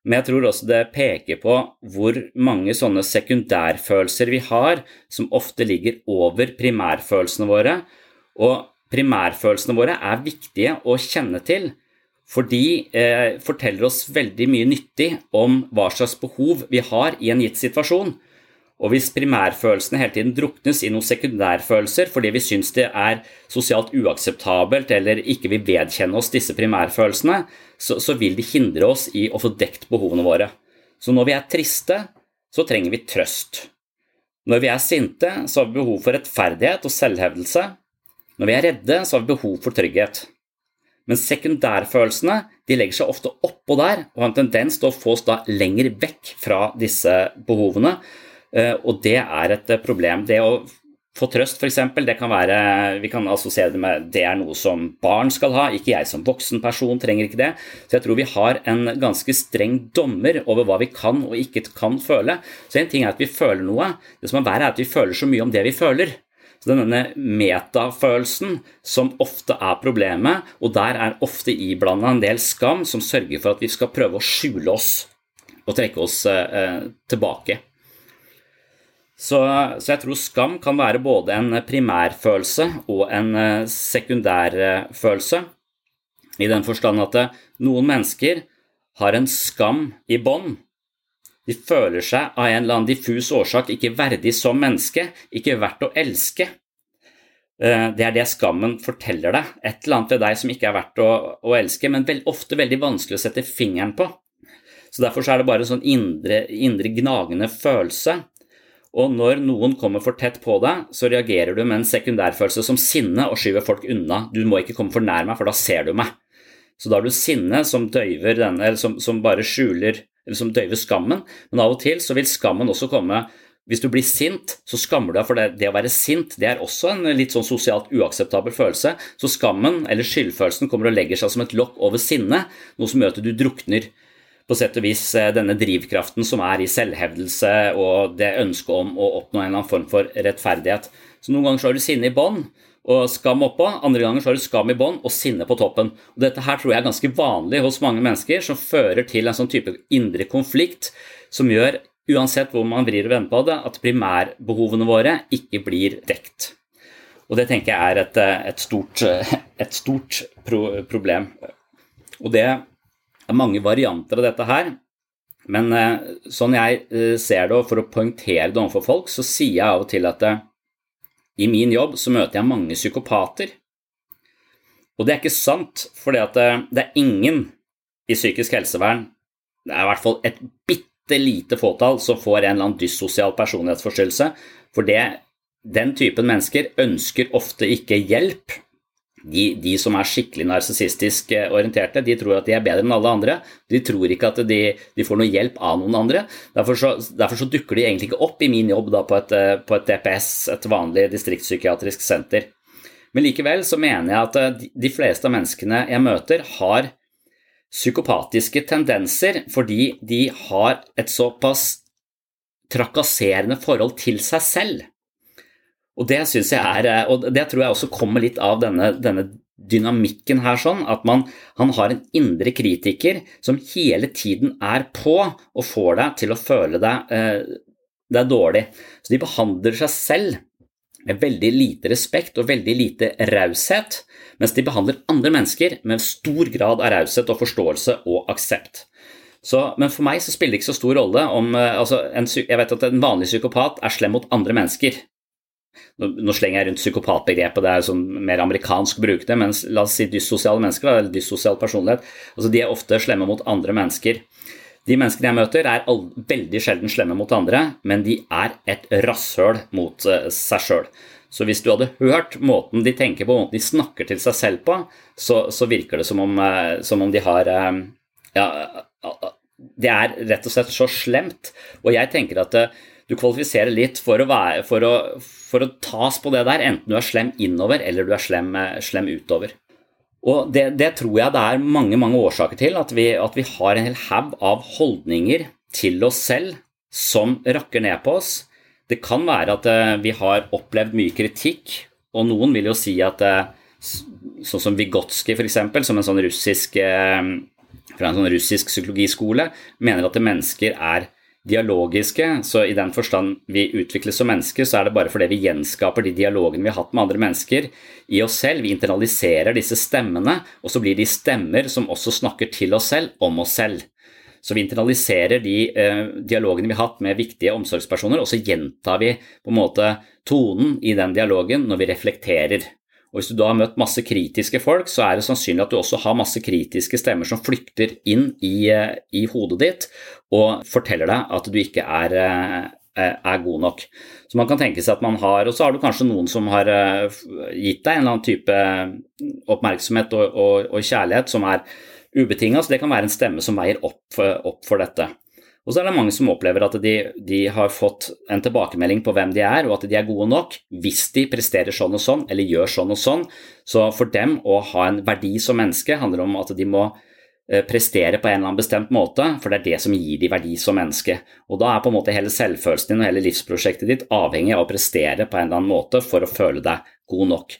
Men jeg tror også det peker på hvor mange sånne sekundærfølelser vi har, som ofte ligger over primærfølelsene våre. Og primærfølelsene våre er viktige å kjenne til, for de eh, forteller oss veldig mye nyttig om hva slags behov vi har i en gitt situasjon. Og hvis primærfølelsene hele tiden druknes i noen sekundærfølelser fordi vi syns det er sosialt uakseptabelt eller ikke vil vedkjenne oss disse primærfølelsene, så, så vil de hindre oss i å få dekt behovene våre. Så når vi er triste, så trenger vi trøst. Når vi er sinte, så har vi behov for rettferdighet og selvhevdelse. Når vi er redde, så har vi behov for trygghet. Men sekundærfølelsene de legger seg ofte oppå der og har en tendens til å få oss da lenger vekk fra disse behovene. Eh, og det er et problem. Det å få trøst, f.eks., det kan være Vi kan assosiere det med det er noe som barn skal ha, ikke jeg som voksen person trenger ikke det. Så jeg tror vi har en ganske streng dommer over hva vi kan og ikke kan føle. Så en ting er at vi føler noe, det som er verre, er at vi føler så mye om det vi føler. Så denne metafølelsen som ofte er problemet, og der er ofte iblanda en del skam som sørger for at vi skal prøve å skjule oss og trekke oss eh, tilbake. Så, så, jeg tror skam kan være både en primærfølelse og en eh, sekundærfølelse, i den forstand at eh, noen mennesker har en skam i bånd de føler seg av en eller annen diffus årsak ikke verdig som menneske, ikke verdt å elske. Eh, det er det skammen forteller deg. Et eller annet ved deg som ikke er verdt å, å elske, men veld, ofte veldig vanskelig å sette fingeren på. Så Derfor så er det bare en sånn indre, indre gnagende følelse. Og når noen kommer for tett på deg, så reagerer du med en sekundærfølelse som sinne og skyver folk unna. Du må ikke komme for nær meg, for da ser du meg. Så da har du sinne som døyver denne, som, som bare skjuler som døyver skammen, men av og til så vil skammen også komme hvis du blir sint, så skammer du deg, for det, det, å være sint det er også en litt sånn sosialt uakseptabel følelse. Så skammen, eller skyldfølelsen, kommer og legger seg som et lokk over sinnet, noe som gjør at du drukner på sett og vis eh, denne drivkraften som er i selvhevdelse og det ønsket om å oppnå en eller annen form for rettferdighet. Så Noen ganger så har du sinne i bånn, og skam oppå. Andre ganger så har du skam i bånn og sinne på toppen. Og Dette her tror jeg er ganske vanlig hos mange mennesker, som fører til en sånn type indre konflikt som gjør, uansett hvor man vrir og vender på det, at primærbehovene våre ikke blir dekt. Og det tenker jeg er et, et stort, et stort pro problem. Og det er mange varianter av dette her. Men eh, sånn jeg eh, ser det, og for å poengtere det overfor folk, så sier jeg av og til at eh, i min jobb så møter jeg mange psykopater. Og det er ikke sant, for det, det er ingen i psykisk helsevern, det er i hvert fall et bitte lite fåtall, som får en eller annen dyssosial personlighetsforstyrrelse. For det, den typen mennesker ønsker ofte ikke hjelp. De, de, som er skikkelig narsissistisk eh, orienterte, de tror at de er bedre enn alle andre. De tror ikke at de, de får noe hjelp av noen andre. Derfor så, derfor så, dukker de egentlig ikke opp i min jobb da, på, et, eh, på et DPS, et vanlig distriktspsykiatrisk senter. Men likevel så mener jeg at eh, de fleste av menneskene jeg møter, har psykopatiske tendenser fordi de har et såpass trakasserende forhold til seg selv. Og det syns jeg er, eh, og det tror jeg også kommer litt av denne, denne dynamikken her, sånn at man, han har en indre kritiker som hele tiden er på og får deg til å føle deg, eh, deg dårlig. Så de behandler seg selv med veldig lite respekt og veldig lite raushet, mens de behandler andre mennesker med stor grad av raushet og forståelse og aksept. Så, men for meg så spiller det ikke så stor rolle om eh, altså en, Jeg vet at en vanlig psykopat er slem mot andre mennesker. Nå slenger jeg rundt psykopatbegrepet, det er sånn mer amerikansk å bruke det, men la oss si dyssosiale mennesker, eller dyssosial personlighet, altså de er ofte slemme mot andre mennesker. De menneskene jeg møter, er veldig sjelden slemme mot andre, men de er et rasshøl mot uh, seg sjøl. Så hvis du hadde hørt måten de tenker på, måten de snakker til seg selv på, så, så virker det som om, uh, som om de har uh, Ja, det er rett og slett så slemt. Og jeg tenker at du kvalifiserer litt for å, være, for, å, for å, tas på det der, enten du er slem innover eller du er slem, slem utover. Og det, det, tror jeg det er mange mange årsaker til, at vi, at vi har en hel haug av holdninger til oss selv som rakker ned på oss. Det kan være at uh, vi har opplevd mye kritikk, og noen vil jo si at uh, sånn som Vygotsky f.eks., som en sånn russisk, fra en sånn russisk psykologiskole, mener at mennesker er dialogiske, så i den forstand vi utvikles som mennesker, så er det bare fordi vi gjenskaper de dialogene vi har hatt med andre mennesker i oss selv. Vi internaliserer disse stemmene, og så blir de stemmer som også snakker til oss selv om oss selv. Så vi internaliserer de eh, dialogene vi har hatt med viktige omsorgspersoner, og så gjentar vi på en måte tonen i den dialogen når vi reflekterer. Og Hvis du da har møtt masse kritiske folk, så er det sannsynlig at du også har masse kritiske stemmer som flykter inn i, eh, i hodet ditt og forteller deg at du ikke er, eh, er, god nok. Så man kan tenke seg at man har, Og så har du kanskje noen som har eh, gitt deg en eller annen type oppmerksomhet og, og, og kjærlighet som er ubetinga, så det kan være en stemme som veier opp, opp for dette. Og så er det mange som opplever at de, de, har fått en tilbakemelding på hvem de er, og at de er gode nok hvis de presterer sånn og sånn, eller gjør sånn og sånn. Så for dem å ha en verdi som menneske handler om at de må prestere på en eller annen bestemt måte, for det er det som gir de verdi som menneske. Og da er på en måte hele selvfølelsen din og hele livsprosjektet ditt avhengig av å prestere på en eller annen måte for å føle deg god nok.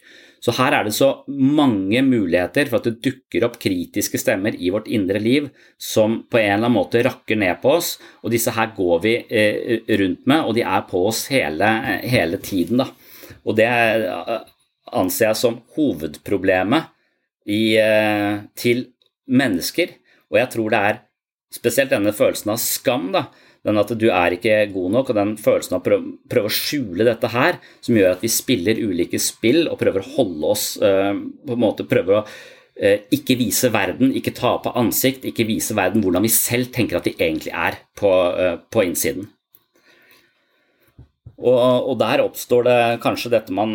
Så her er det så mange muligheter for at det dukker opp kritiske stemmer i vårt indre liv som på en eller annen måte rakker ned på oss, og disse her går vi eh, rundt med, og de er på oss hele, hele tiden. Da. Og det eh, anser jeg som hovedproblemet i, eh, til mennesker, og jeg tror det er spesielt denne følelsen av skam da, den at du er ikke god nok, og den følelsen av å prøve, prøve, å skjule dette her, som gjør at vi spiller ulike spill og prøver å holde oss uh, på en måte prøver å uh, ikke vise verden, ikke ta på ansikt, ikke vise verden hvordan vi selv tenker at de egentlig er på, uh, på innsiden. Og, og, der oppstår det kanskje dette man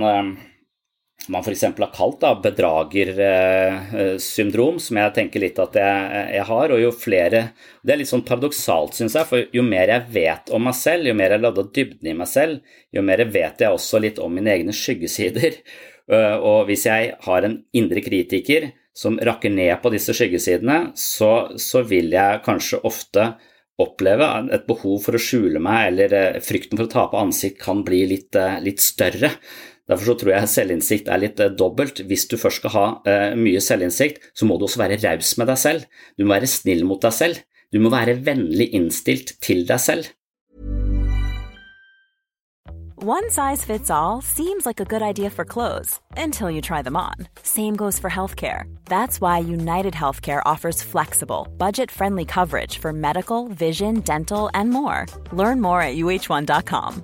man f.eks. har kalt da, bedragersyndrom, som jeg tenker litt at jeg, jeg, har. Og jo flere Det er litt sånn paradoksalt, syns jeg, for jo mer jeg vet om meg selv, jo mer jeg ladder dybden i meg selv, jo mer vet jeg også litt om mine egne skyggesider. Øh, og hvis jeg har en indre kritiker som rakker ned på disse skyggesidene, så, så vil jeg kanskje ofte oppleve et behov for å skjule meg, eller øh, frykten for å tape ansikt kan bli litt, øh, litt større. Derfor så tror jeg selvinnsikt er litt eh, dobbelt. Hvis du først skal ha eh, mye selvinnsikt, så må du også være raus med deg selv. Du må være snill mot deg selv. Du må være vennlig innstilt til deg selv. One size fits all seems like a good idea for clothes until you try them on. Same goes for healthcare. That's why United Healthcare offers flexible, budget-friendly coverage for medical, vision, dental, and more. Learn more at uh1.com.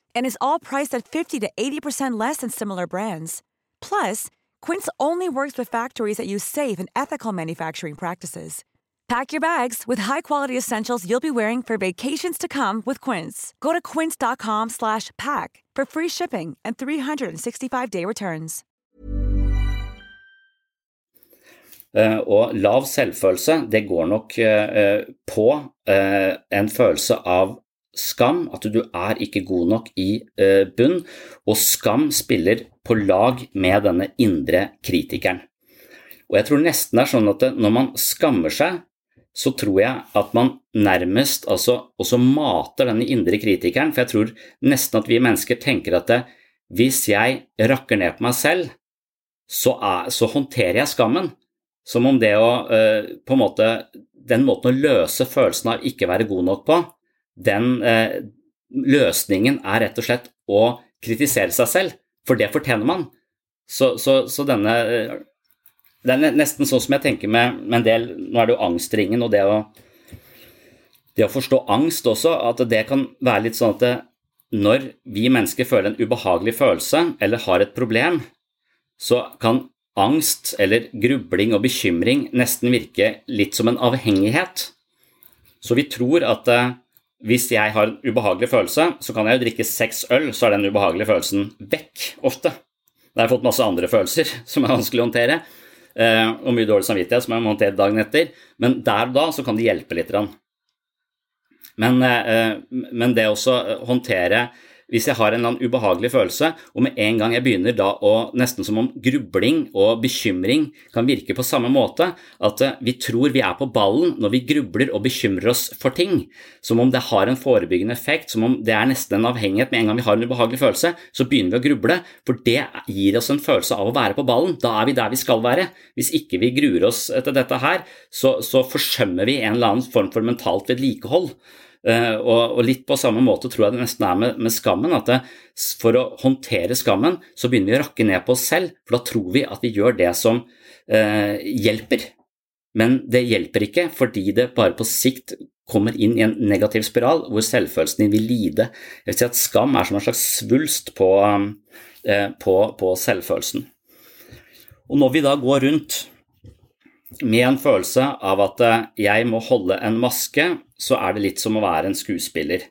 And is all priced at 50 to 80% less than similar brands. Plus, Quince only works with factories that use safe and ethical manufacturing practices. Pack your bags with high-quality essentials you'll be wearing for vacations to come with Quince. Go to quince.com/pack for free shipping and 365-day returns. Uh, og lav selvfølelse, det går nok uh, på uh, en følelse av skam, at du er ikke god nok i bunn, og skam spiller på lag med denne indre kritikeren. Og jeg tror nesten det er sånn at når man skammer seg, så tror jeg at man nærmest altså, også mater denne indre kritikeren, for jeg tror nesten at vi mennesker tenker at det, hvis jeg rakker ned på meg selv, så, er, så håndterer jeg skammen. Som om det å på en måte Den måten å løse følelsen av ikke være god nok på, den eh, løsningen er rett og slett å kritisere seg selv, for det fortjener man. Så, så, så denne Det er nesten sånn som jeg tenker med, med en del Nå er det jo angstringen og det å, det å forstå angst også, at det kan være litt sånn at det, når vi mennesker føler en ubehagelig følelse eller har et problem, så kan angst eller grubling og bekymring nesten virke litt som en avhengighet. Så vi tror at eh, hvis jeg har en ubehagelig følelse, så kan jeg jo drikke seks øl, så er den ubehagelige følelsen vekk ofte. Da har jeg fått masse andre følelser som er vanskelig å håndtere, eh, og mye dårlig samvittighet som jeg må håndtere dagen etter, men der og da så kan det hjelpe litt. Men, eh, men det å håndtere hvis jeg har en eller annen ubehagelig følelse, og med en gang jeg begynner da å nesten som om grubling og bekymring kan virke på samme måte, at eh, vi tror vi er på ballen når vi grubler og bekymrer oss for ting, som om det har en forebyggende effekt, som om det er nesten en avhengighet med en gang vi har en ubehagelig følelse, så begynner vi å gruble, for det gir oss en følelse av å være på ballen. Da er vi der vi skal være. Hvis ikke vi gruer oss etter dette her, så, så forsømmer vi en eller annen form for mentalt vedlikehold. Uh, og, og, litt på samme måte tror jeg det nesten er med, med skammen. At det, for å håndtere skammen, så begynner vi å rakke ned på oss selv, for da tror vi at vi gjør det som uh, hjelper. Men det hjelper ikke, fordi det bare på sikt kommer inn i en negativ spiral hvor selvfølelsen din vil lide. Jeg vil si at Skam er som en slags svulst på, uh, på, på selvfølelsen. Og når vi da går rundt med en følelse av at jeg må holde en maske, så er det litt som å være en skuespiller.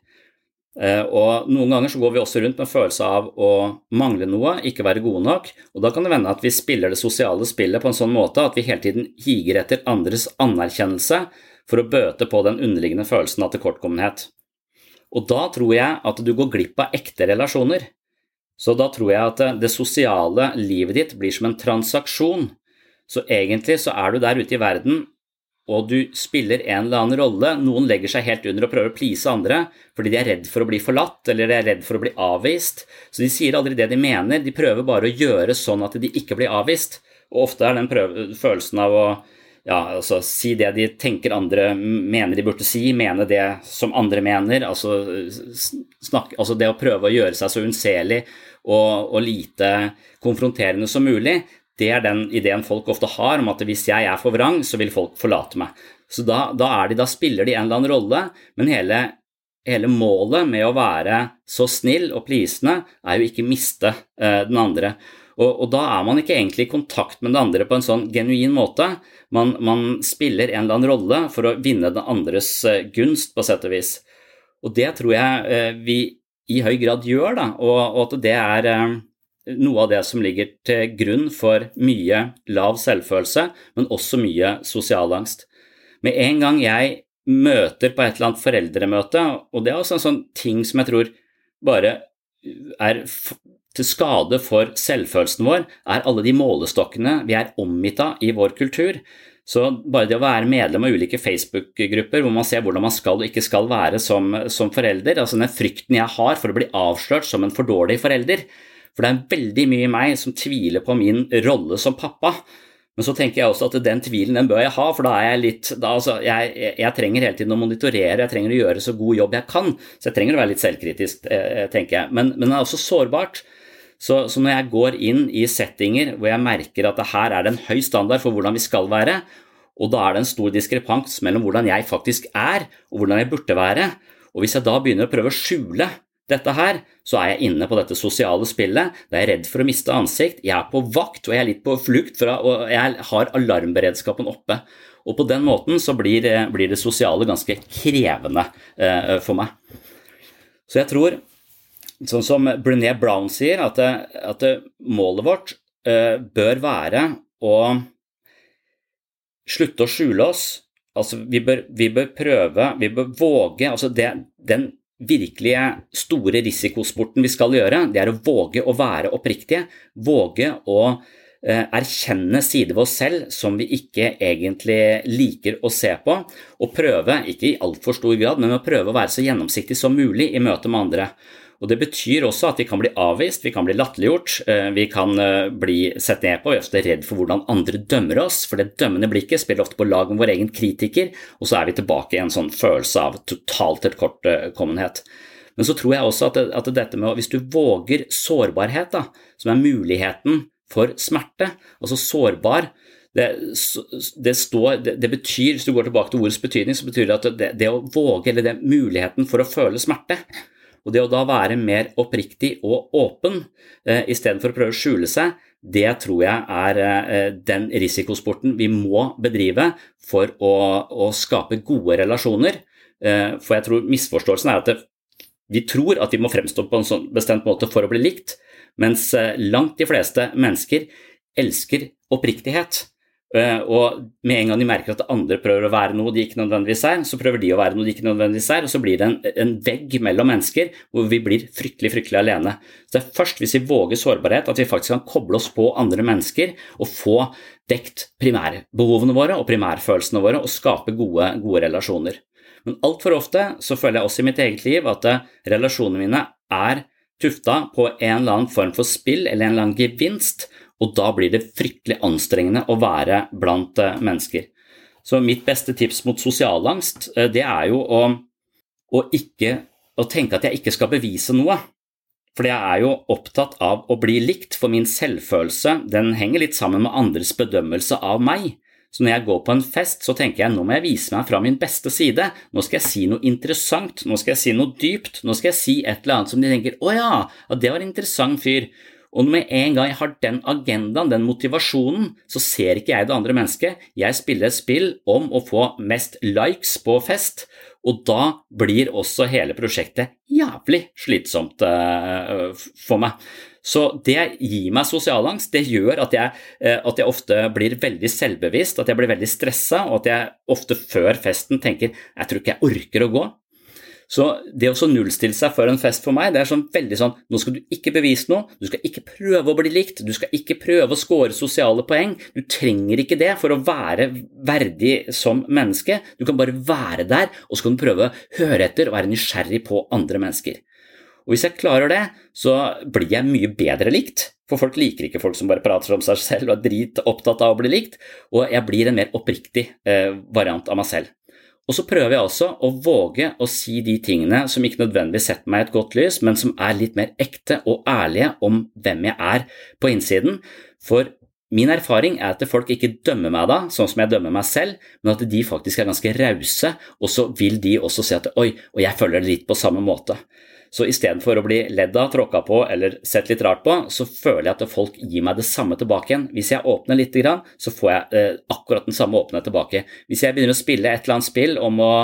Eh, og Noen ganger så går vi også rundt med en følelse av å mangle noe, ikke være gode nok, og da kan det vende at vi spiller det sosiale spillet på en sånn måte at vi hele tiden higer etter andres anerkjennelse for å bøte på den underliggende følelsen av tilkortkommenhet. Og da tror jeg at du går glipp av ekte relasjoner. Så da tror jeg at det sosiale livet ditt blir som en transaksjon. Så egentlig så er du der ute i verden og du spiller en eller annen rolle. Noen legger seg helt under og prøver å please andre fordi de er redd for å bli forlatt eller de er redd for å bli avvist. Så de sier aldri det de mener, de prøver bare å gjøre sånn at de ikke blir avvist. Og ofte er den prøve, følelsen av å ja, altså, si det de tenker andre mener de burde si, mene det som andre mener, altså, snakke, altså det å prøve å gjøre seg så unnselig og, og lite konfronterende som mulig, det er den ideen folk ofte har om at hvis jeg er for vrang, så vil folk forlate meg. Så da, da, de, da spiller de en eller annen rolle, men hele, hele, målet med å være så snill og plisende er jo ikke miste eh, den andre. Og, og, da er man ikke egentlig i kontakt med den andre på en sånn genuin måte. Man, man spiller en eller annen rolle for å vinne den andres eh, gunst, på sett og vis. Og det tror jeg eh, vi i høy grad gjør, da, og, og at det er eh, noe av det som ligger til grunn for mye lav selvfølelse, men også mye sosial angst. Med en gang jeg møter på et eller annet foreldremøte, og det er også en sånn ting som jeg tror bare er til skade for selvfølelsen vår, er alle de målestokkene vi er omgitt av i vår kultur. Så bare det å være medlem av ulike Facebook-grupper hvor man ser hvordan man skal og ikke skal være som, som forelder, altså den frykten jeg har for å bli avslørt som en for dårlig forelder, for det er veldig mye i meg som tviler på min rolle som pappa. Men så tenker jeg også at den tvilen den bør jeg ha, for da er jeg litt da, altså, jeg, jeg, trenger hele tiden å monitorere, jeg trenger å gjøre så god jobb jeg kan. Så jeg trenger å være litt selvkritisk, eh, tenker jeg. Men, men det er også sårbart. Så, så, når jeg går inn i settinger hvor jeg merker at her er det en høy standard for hvordan vi skal være, og da er det en stor diskrepans mellom hvordan jeg faktisk er og hvordan jeg burde være, og hvis jeg da begynner å prøve å skjule dette her, så er jeg inne på dette sosiale spillet. Da er jeg redd for å miste ansikt, jeg er på vakt og jeg er litt på flukt, fra, og jeg har alarmberedskapen oppe. Og på den måten så blir, blir det sosiale ganske krevende eh, for meg. Så jeg tror, sånn som Brené Brown sier, at, at målet vårt eh, bør være å slutte å skjule oss. Altså, vi bør, vi bør prøve, vi bør våge altså det, Den virkelige store risikosporten vi skal gjøre, det er å våge å være oppriktige. Våge å eh, erkjenne sider ved oss selv som vi ikke egentlig liker å se på, og prøve, ikke i altfor stor grad, men å prøve å være så gjennomsiktig som mulig i møte med andre. Og Det betyr også at vi kan bli avvist, vi kan bli latterliggjort, eh, vi kan eh, bli sett ned på, vi er ofte redd for hvordan andre dømmer oss, for det dømmende blikket spiller ofte på lag med vår egen kritiker, og så er vi tilbake i en sånn følelse av totalt tilkortkommenhet. Men så tror jeg også at, at dette med hvis du våger sårbarhet, da, som er muligheten for smerte, altså sårbar, det, det, står, det, det, betyr, Hvis du går tilbake til ordets betydning, så betyr det at det, det å våge, eller det muligheten for å føle smerte, og det å da være mer oppriktig og åpen eh, istedenfor å prøve å skjule seg, det tror jeg er eh, den risikosporten vi må bedrive for å, å skape gode relasjoner. Eh, for jeg tror misforståelsen er at det, vi tror at vi må fremstå på en sånn bestemt måte for å bli likt, mens eh, langt de fleste mennesker elsker oppriktighet. Uh, og med en gang de merker at andre prøver å være noe de ikke nødvendigvis er, så prøver de å være noe de ikke nødvendigvis er, og så blir det en, en, vegg mellom mennesker hvor vi blir fryktelig fryktelig alene. Så Det er først hvis vi våger sårbarhet at vi faktisk kan koble oss på andre mennesker og få dekt primærbehovene våre og primærfølelsene våre og skape gode, gode relasjoner. Men altfor ofte så føler jeg også i mitt eget liv at uh, relasjonene mine er tufta på en eller annen form for spill eller en eller annen gevinst og da blir det fryktelig anstrengende å være blant eh, mennesker. Så mitt beste tips mot sosialangst, eh, det er jo å, å, ikke, å tenke at jeg ikke skal bevise noe. For jeg er jo opptatt av å bli likt, for min selvfølelse den henger litt sammen med andres bedømmelse av meg. Så når jeg går på en fest, så tenker jeg nå må jeg vise meg fra min beste side. Nå skal jeg si noe interessant, nå skal jeg si noe dypt, nå skal jeg si et eller annet som de tenker å ja, det var en interessant fyr. Og med en gang jeg har den agendaen, den motivasjonen, så ser ikke jeg det andre mennesket. Jeg spiller et spill om å få mest likes på fest, og da blir også hele prosjektet jævlig slitsomt uh, for meg. Så det gir meg sosialangst. Det gjør at jeg, uh, at jeg, ofte blir veldig selvbevisst, at jeg blir veldig stressa, og at jeg ofte før festen tenker jeg tror ikke jeg orker å gå. Så det å nullstille seg før en fest for meg, det er sånn veldig sånn Nå skal du ikke bevise noe, du skal ikke prøve å bli likt, du skal ikke prøve å score sosiale poeng. Du trenger ikke det for å være verdig som menneske. Du kan bare være der, og så kan du prøve å høre etter og være nysgjerrig på andre mennesker. Og Hvis jeg klarer det, så blir jeg mye bedre likt. For folk liker ikke folk som bare prater om seg selv og er drit opptatt av å bli likt. Og jeg blir en mer oppriktig eh, variant av meg selv. Og så prøver jeg også å våge å si de tingene som ikke nødvendigvis setter meg i et godt lys, men som er litt mer ekte og ærlige om hvem jeg er på innsiden. For min erfaring er at folk ikke dømmer meg da, sånn som jeg dømmer meg selv, men at de faktisk er ganske rause, og så vil de også si at oi, og jeg føler det litt på samme måte. Så istedenfor å bli ledd av, tråkka på eller sett litt rart på, så føler jeg at folk gir meg det samme tilbake igjen. Hvis jeg åpner litt, så får jeg eh, akkurat den samme åpenhet tilbake. Hvis jeg begynner å spille et eller annet spill om å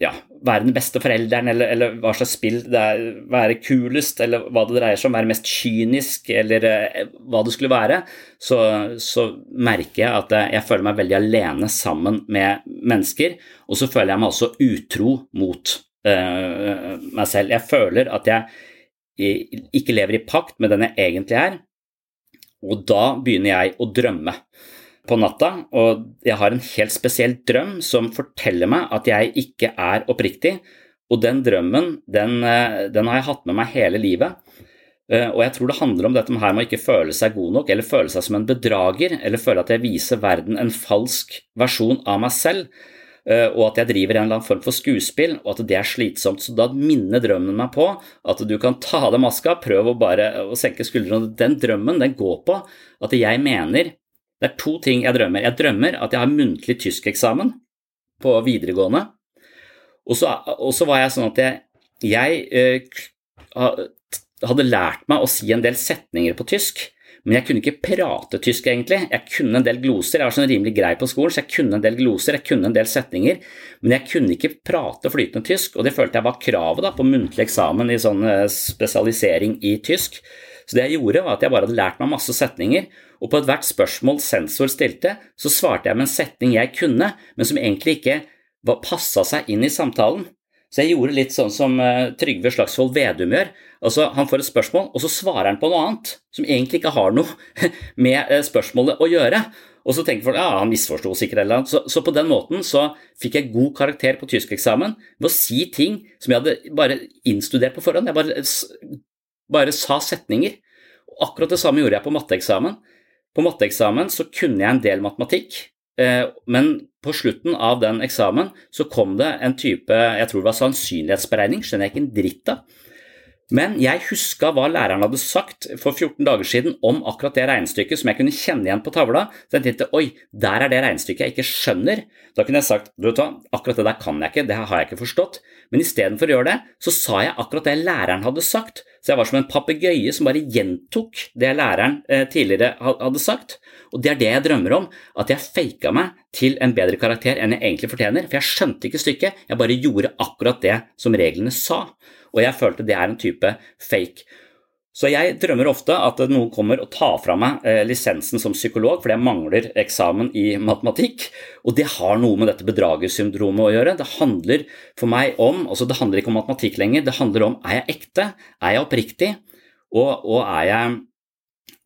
ja, være den beste forelderen, eller, eller, hva slags spill det er, være kulest, eller hva det dreier seg om, være mest kynisk, eller eh, hva det skulle være, så, så, merker jeg at jeg føler meg veldig alene sammen med mennesker, og så føler jeg meg også utro mot meg selv. Jeg føler at jeg ikke lever i pakt med den jeg egentlig er, og da begynner jeg å drømme på natta, og jeg har en helt spesiell drøm som forteller meg at jeg ikke er oppriktig, og den drømmen den, eh, den har jeg hatt med meg hele livet. Eh, og jeg tror det handler om dette med å ikke føle seg god nok, eller føle seg som en bedrager, eller føle at jeg viser verden en falsk versjon av meg selv. Eh, og at jeg driver en eller annen form for skuespill, og at det er slitsomt. Så da minner drømmen meg på at du kan ta av deg maska, prøv å bare å senke skuldrene. Den drømmen den går på at jeg mener Det er to ting jeg drømmer. Jeg drømmer at jeg har muntlig tyskeksamen på videregående, og så, og så var jeg sånn at jeg, jeg eh, hadde lært meg å si en del setninger på tysk. Men jeg kunne ikke prate tysk, egentlig. Jeg kunne en del gloser. Jeg var sånn rimelig grei på skolen, så jeg kunne en del gloser, jeg kunne en del setninger. Men jeg kunne ikke prate flytende tysk, og det følte jeg var kravet da, på muntlig eksamen i sånn eh, spesialisering i tysk. Så det jeg gjorde, var at jeg bare hadde lært meg masse setninger, og på ethvert spørsmål sensor stilte, så svarte jeg med en setning jeg kunne, men som egentlig ikke passa seg inn i samtalen. Så jeg gjorde litt sånn som uh, Trygve Slagsvold Vedum gjør. Altså, Han får et spørsmål, og så svarer han på noe annet som egentlig ikke har noe med uh, spørsmålet å gjøre. Og så tenker folk ja, han misforsto sikkert eller annet. Så, så, på den måten så fikk jeg god karakter på tyskeksamen ved å si ting som jeg hadde bare innstudert på forhånd. Jeg bare, bare sa setninger. Og akkurat det samme gjorde jeg på matteeksamen. På matteeksamen så kunne jeg en del matematikk, Eh, men på slutten av den eksamen så kom det en type jeg tror det var sannsynlighetsberegning, skjønner jeg ikke en dritt av. Men jeg huska hva læreren hadde sagt for 14 dager siden om akkurat det regnestykket som jeg kunne kjenne igjen på tavla. Så jeg tenkte oi, der er det regnestykket jeg ikke skjønner. Da kunne jeg sagt du vet hva, akkurat det der kan jeg ikke, det har jeg ikke forstått. Men istedenfor å gjøre det, så sa jeg akkurat det læreren hadde sagt. Så jeg var som en papegøye som bare gjentok det læreren eh, tidligere hadde sagt. Og det er det jeg drømmer om, at jeg faka meg til en bedre karakter enn jeg egentlig fortjener. For jeg skjønte ikke stykket, jeg bare gjorde akkurat det som reglene sa. Og jeg følte det er en type fake. Så jeg drømmer ofte at noen kommer og tar fra meg eh, lisensen som psykolog fordi jeg mangler eksamen i matematikk, og det har noe med dette bedragersyndromet å gjøre. Det handler for meg om altså det handler ikke om matematikk lenger, det handler om er jeg ekte, er jeg oppriktig, og, og er jeg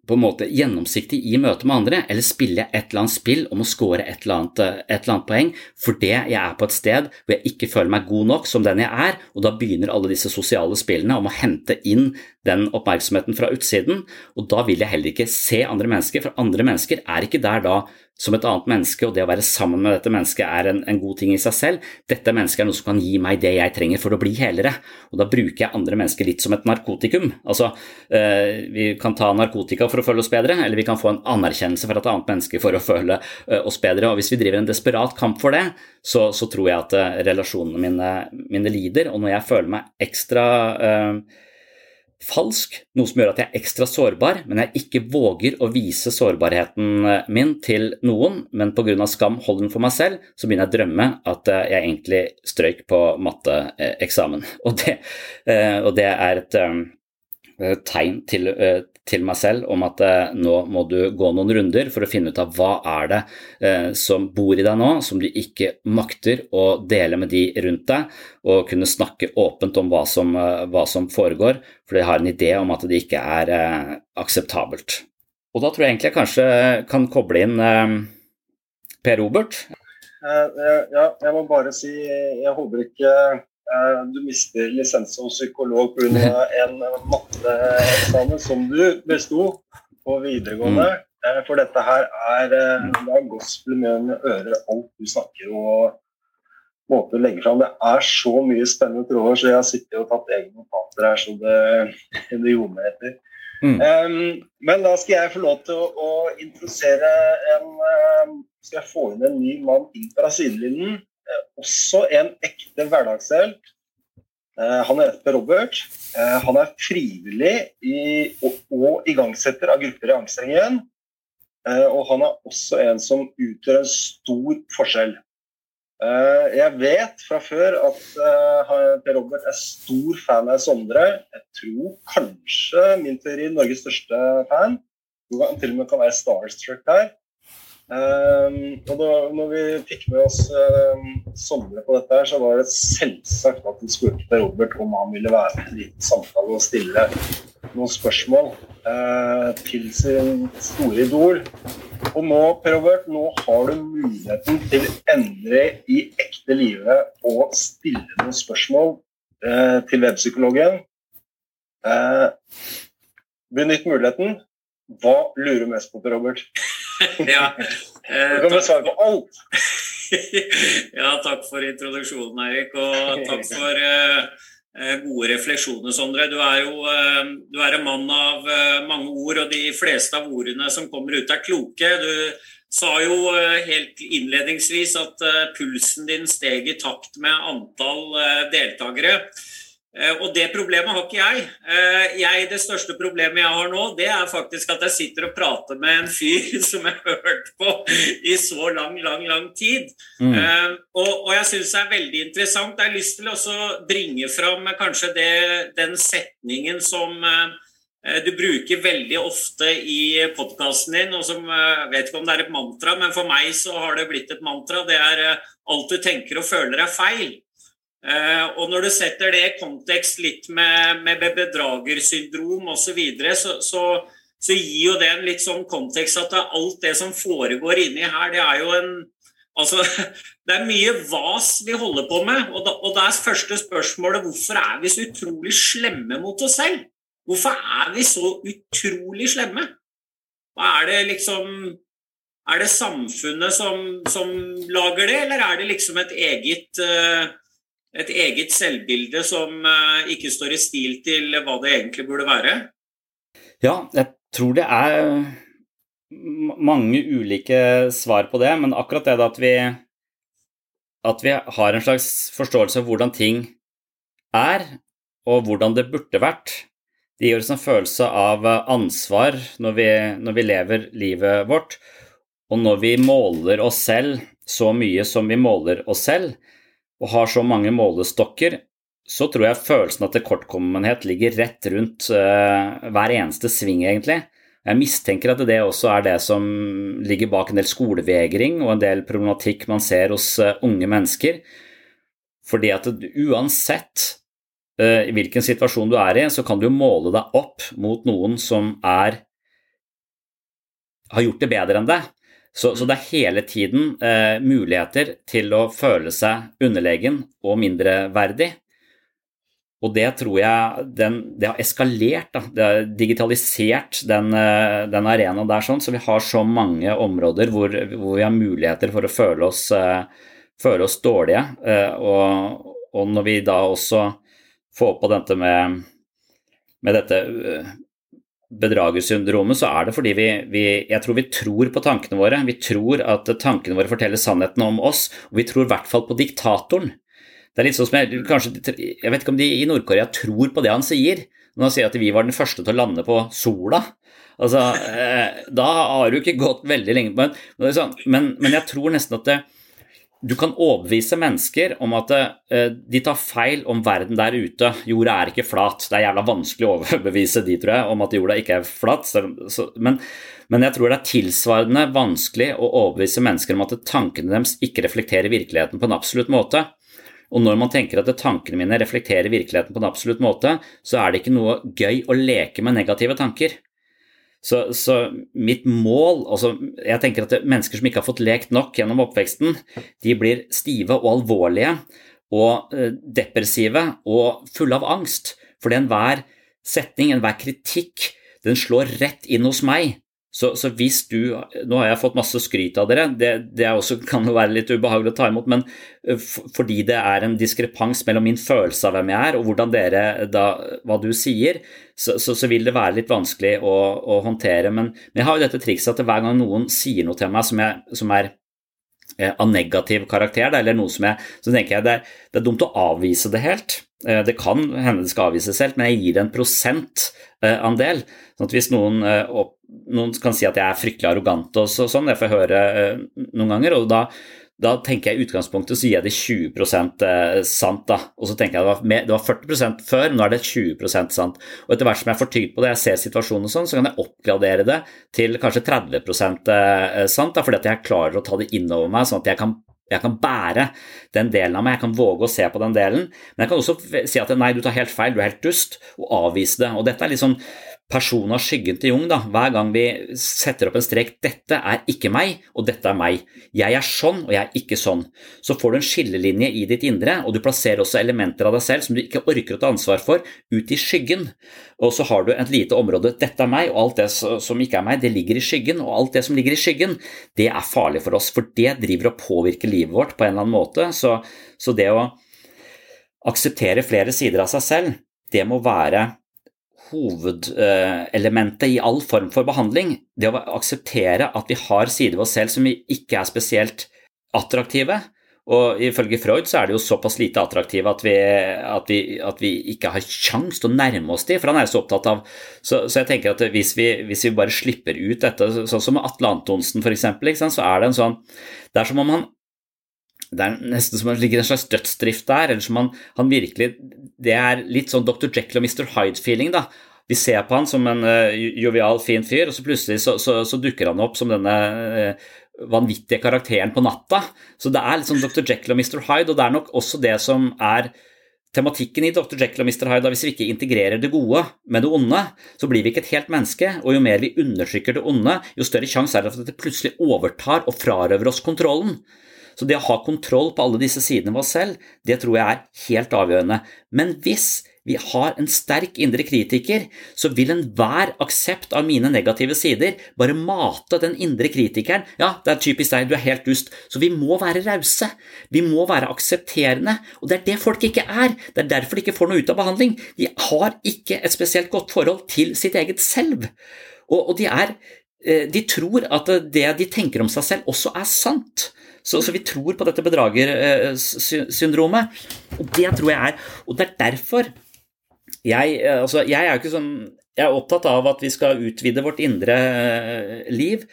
på en måte gjennomsiktig i møte med andre, eller spiller jeg et eller annet spill om å score et eller, annet, et eller annet poeng fordi jeg er på et sted hvor jeg ikke føler meg god nok som den jeg er, og da begynner alle disse sosiale spillene om å hente inn den oppmerksomheten fra utsiden, og da vil jeg heller ikke se andre mennesker, for andre mennesker er ikke der da som et annet menneske, og det å være sammen med dette mennesket er en, en, god ting i seg selv. Dette mennesket er noe som kan gi meg det jeg trenger for å bli helere, og da bruker jeg andre mennesker litt som et narkotikum. Altså, eh, vi kan ta narkotika for å føle oss bedre, eller vi kan få en anerkjennelse fra et annet menneske for å føle eh, oss bedre, og hvis vi driver en desperat kamp for det, så, så tror jeg at eh, relasjonene mine, mine, lider, og når jeg føler meg ekstra eh, falsk, noe som gjør at jeg er ekstra sårbar, men jeg ikke våger å vise sårbarheten eh, min til noen, men pga. skam holder den for meg selv, så begynner jeg å drømme at eh, jeg egentlig strøyk på matteeksamen. Og, eh, og det er et tegn til, til meg selv om at eh, nå må du gå noen runder for å finne ut av hva er det eh, som bor i deg nå, som du ikke makter å dele med de rundt deg, og kunne snakke åpent om hva som, eh, hva som foregår, for jeg har en idé om at det ikke er akseptabelt. Og da tror jeg egentlig jeg kanskje kan koble inn Per Robert. Ja, jeg må bare si jeg håper ikke du mister lisens som psykolog pga. en matteeksamen som du besto på videregående. Mm. Eh, for dette her er, eh, det er gospel med ører, alt du snakker og måte å legge fram. Det er så mye spennende tråder, så jeg har sittet og tatt egne notater her så det, det gjorde etter. Mm. Um, men da skal jeg få lov til å, å introdusere en um, Skal jeg få inn en ny mann inn fra sidelinjen? Eh, også en ekte hverdagshelt. Eh, han heter Robert. Eh, han er frivillig i, og, og igangsetter av grupper i angstringen. Og han er også en som utgjør en stor forskjell. Jeg vet fra før at Per Robert er stor fan av Sondre. Jeg tror kanskje min teori Norges største fan. Han til og med kan være starstruck der. Um, og da når vi fikk med oss um, Sondre på dette, her, så var det selvsagt at vi spurte Per Robert om han ville være med i en liten samtale og stille noen spørsmål uh, til sin store idol. Og nå, Per Robert, nå har du muligheten til Endre i ekte livet å stille noen spørsmål uh, til webpsykologen. Uh, benytt muligheten. Hva lurer du mest på, Per Robert? ja. Eh, du kan besvare på alt. ja, takk for introduksjonen, Eirik. Og takk for uh, gode refleksjoner, Sondre. Du er jo uh, du er en mann av uh, mange ord, og de fleste av ordene som kommer ut, er kloke. Du sa jo helt innledningsvis at pulsen din steg i takt med antall deltakere. Eh, og det problemet har ikke jeg. Eh, jeg. Det største problemet jeg har nå, det er faktisk at jeg sitter og prater med en fyr som jeg har hørt på i så lang, lang, lang tid. Mm. Eh, og, og, jeg syns det er veldig interessant. Jeg har lyst til å bringe fram kanskje det, den setningen som du bruker veldig ofte i podkasten din, og som jeg vet ikke om det er et mantra, men for meg så har det blitt et mantra. Det er alt du tenker og føler er feil. Uh, og når du setter det i kontekst litt med, med bedragersyndrom osv., så, videre, så, så, så gir jo det en litt sånn kontekst at alt det som foregår inni her, det er jo en Altså, det er mye vas vi holder på med. Og da, og da er første spørsmålet hvorfor er vi så utrolig slemme mot oss selv? Hvorfor er vi så utrolig slemme? Hva er det liksom Er det samfunnet som, som lager det, eller er det liksom et eget uh, et eget selvbilde som eh, ikke står i stil til hva det egentlig burde være? Ja, jeg tror det er mange ulike svar på det, men akkurat det at vi, at vi har en slags forståelse av hvordan ting er, og hvordan det burde vært, det gir oss en følelse av ansvar når vi, når vi lever livet vårt. Og når vi måler oss selv så mye som vi måler oss selv, og har så mange målestokker, så tror jeg følelsen av tilkortkommenhet ligger rett rundt uh, hver eneste sving, egentlig. Jeg mistenker at det også er det som ligger bak en del skolevegring og en del problematikk man ser hos uh, unge mennesker. Fordi at uansett uh, hvilken situasjon du er i, så kan du måle deg opp mot noen som er har gjort det bedre enn deg. Så, så, det er hele tiden eh, muligheter til å føle seg underlegen og mindreverdig. Og det tror jeg den, det har eskalert. Da. Det har digitalisert den, eh, den arenaen der, sånn, så vi har så mange områder hvor, hvor vi har muligheter for å føle oss, eh, føle oss dårlige. Eh, og, og, når vi da også får på dette med, med dette bedragersyndromet, så er det fordi vi, vi, Jeg tror vi tror på tankene våre. Vi tror at tankene våre forteller sannheten om oss, og vi tror i hvert fall på diktatoren. Det er litt sånn som jeg, kanskje, jeg vet ikke om de i Nord-Korea tror på det han sier, når han sier at vi var den første til å lande på sola. Altså, eh, da har du ikke gått veldig lenge på men, sånn, men, men jeg tror nesten at det, du kan overbevise mennesker om at uh, de tar feil om verden der ute. Jorda er ikke flat. Det er jævla vanskelig å overbevise de, tror jeg, om at jorda ikke er flat. Men, men, jeg tror det er tilsvarende vanskelig å overbevise mennesker om at tankene deres ikke reflekterer virkeligheten på en absolutt måte. Og når man tenker at tankene mine reflekterer virkeligheten på en absolutt måte, så er det ikke noe gøy å leke med negative tanker. Så, så, mitt mål altså Jeg tenker at mennesker som ikke har fått lekt nok gjennom oppveksten, de blir stive og alvorlige og eh, depressive og fulle av angst. Fordi enhver setning, enhver kritikk, den slår rett inn hos meg. Så, så, hvis du Nå har jeg fått masse skryt av dere, det, det også, kan jo være litt ubehagelig å ta imot, men eh, fordi det er en diskrepans mellom min følelse av hvem jeg er, og hvordan dere da, hva du sier, så, så, så vil det være litt vanskelig å, å håndtere. Men, men, jeg har jo dette trikset at hver gang noen sier noe til meg som, jeg, som er av negativ karakter, eller noe som jeg Så tenker jeg det er, det er dumt å avvise det helt. Eh, det kan hende det skal avvises helt, men jeg gir det en prosentandel. Sånn at hvis noen noen kan si at jeg er fryktelig arrogant og sånn, det får jeg høre eh, noen ganger. og da, da tenker jeg i utgangspunktet så gir jeg det 20 eh, sant. da, Og så tenker jeg det var, mer, det var 40% før, nå er det 20% sant. Og etter hvert som jeg får tygd på det, jeg ser situasjonen sånn, så kan jeg oppgradere det til kanskje 30 eh, sant, da, fordi at jeg klarer å ta det innover meg, sånn at jeg kan jeg kan bære den delen av meg, jeg kan våge å se på den delen. Men jeg kan også si at nei, du tar helt feil, du er helt dust, og avvise det. Og dette er litt sånn persona skyggen til Jung, da, hver gang vi setter opp en strek 'dette er ikke meg', og 'dette er meg', jeg er sånn, og jeg er ikke sånn, så får du en skillelinje i ditt indre, og du plasserer også elementer av deg selv som du ikke orker å ta ansvar for, ut i skyggen. Og så har du et lite område 'dette er meg', og alt det som ikke er meg, det ligger i skyggen, og alt det som ligger i skyggen, det er farlig for oss, for det driver og påvirker livet vårt på en eller annen måte. Så, så det å akseptere flere sider av seg selv, det må være hovedelementet i all form for behandling. Det å akseptere at vi har sider ved oss selv som ikke er spesielt attraktive. Og ifølge Freud så er det jo såpass lite attraktive at vi, at vi, at vi ikke har kjangs til å nærme oss dem, for han er så opptatt av Så, så jeg tenker at hvis vi, hvis vi, bare slipper ut dette, sånn som Atle Antonsen f.eks., så er det en sånn Det er som om han det er nesten som det ligger en slags dødsdrift der. eller som han, han, virkelig, Det er litt sånn Dr. Jekyll og Mr. Hyde-feeling. da. Vi ser på han som en uh, jovial, fin fyr, og så plutselig så, så, så dukker han opp som denne uh, vanvittige karakteren på natta. Så det er litt sånn Dr. Jekyll og Mr. Hyde, og det er nok også det som er tematikken i Dr. Jekyll og Mr. Hyde. Hvis vi ikke integrerer det gode med det onde, så blir vi ikke et helt menneske, og jo mer vi undertrykker det onde, jo større sjanse er det for at det plutselig overtar og frarøver oss kontrollen. Så det å ha kontroll på alle disse sidene ved oss selv, det tror jeg er helt avgjørende. Men hvis vi har en sterk indre kritiker, så vil enhver aksept av mine negative sider bare mate den indre kritikeren. Ja, det er typisk deg, du er helt dust. Så vi må være rause. Vi må være aksepterende. Og det er det folk ikke er. Det er derfor de ikke får noe ut av behandling. De har ikke et spesielt godt forhold til sitt eget selv. Og, de, er, eh, de tror at det de tenker om seg selv, også er sant. Så, så vi tror på dette bedragersyndromet. Og det tror jeg er Og det er derfor jeg, altså, jeg er jo ikke sånn Jeg er opptatt av at vi skal utvide vårt indre eh, liv.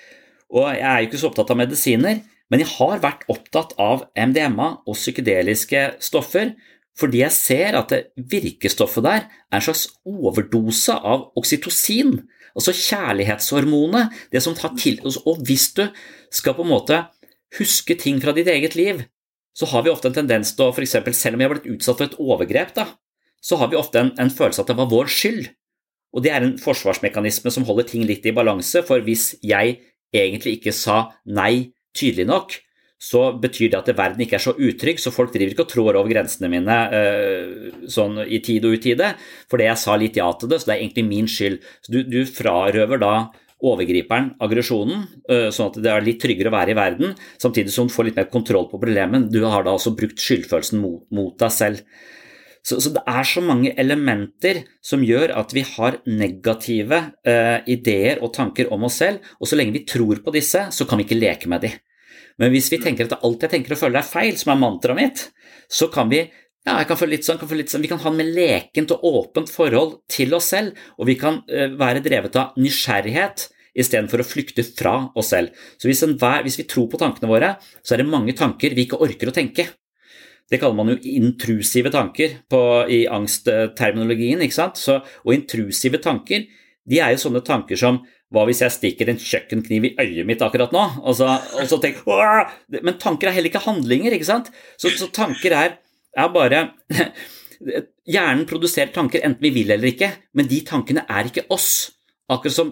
Og jeg er jo ikke så opptatt av medisiner, men jeg har vært opptatt av MDMA og psykedeliske stoffer fordi jeg ser at virkestoffet der er en slags overdose av oksytocin, altså kjærlighetshormonet, det som tar til Og hvis du skal på en måte huske ting fra ditt eget liv, så har vi ofte en tendens til å f.eks. selv om vi har blitt utsatt for et overgrep, da, så har vi ofte en, en følelse at det var vår skyld. Og det er en forsvarsmekanisme som holder ting litt i balanse, for hvis jeg egentlig ikke sa nei tydelig nok, så betyr det at verden ikke er så utrygg, så folk driver ikke og trår over grensene mine uh, sånn i tid og utide, fordi jeg sa litt ja til det, så det er egentlig min skyld. Så du, du frarøver da overgriperen aggresjonen, uh, sånn at det er litt tryggere å være i verden, samtidig som du får litt mer kontroll på problemet. Du har da også brukt skyldfølelsen mot, mot deg selv. Så, så, det er så mange elementer som gjør at vi har negative eh, ideer og tanker om oss selv, og så lenge vi tror på disse, så kan vi ikke leke med de. Men hvis vi tenker at alt jeg tenker og føler er feil, som er mantraet mitt, så kan vi ja, jeg kan sånn, kan sånn, Vi kan ha med lekent og åpent forhold til oss selv, og vi kan uh, være drevet av nysgjerrighet istedenfor å flykte fra oss selv. Så hvis, en, hvis vi tror på tankene våre, så er det mange tanker vi ikke orker å tenke. Det kaller man jo intrusive tanker på, i angstterminologien. ikke sant? Så, og intrusive tanker de er jo sånne tanker som hva hvis jeg stikker en kjøkkenkniv i øyet mitt akkurat nå? Og så, og så tenk, Men tanker er heller ikke handlinger, ikke sant? Så, så tanker er, er bare Hjernen produserer tanker enten vi vil eller ikke, men de tankene er ikke oss. Akkurat som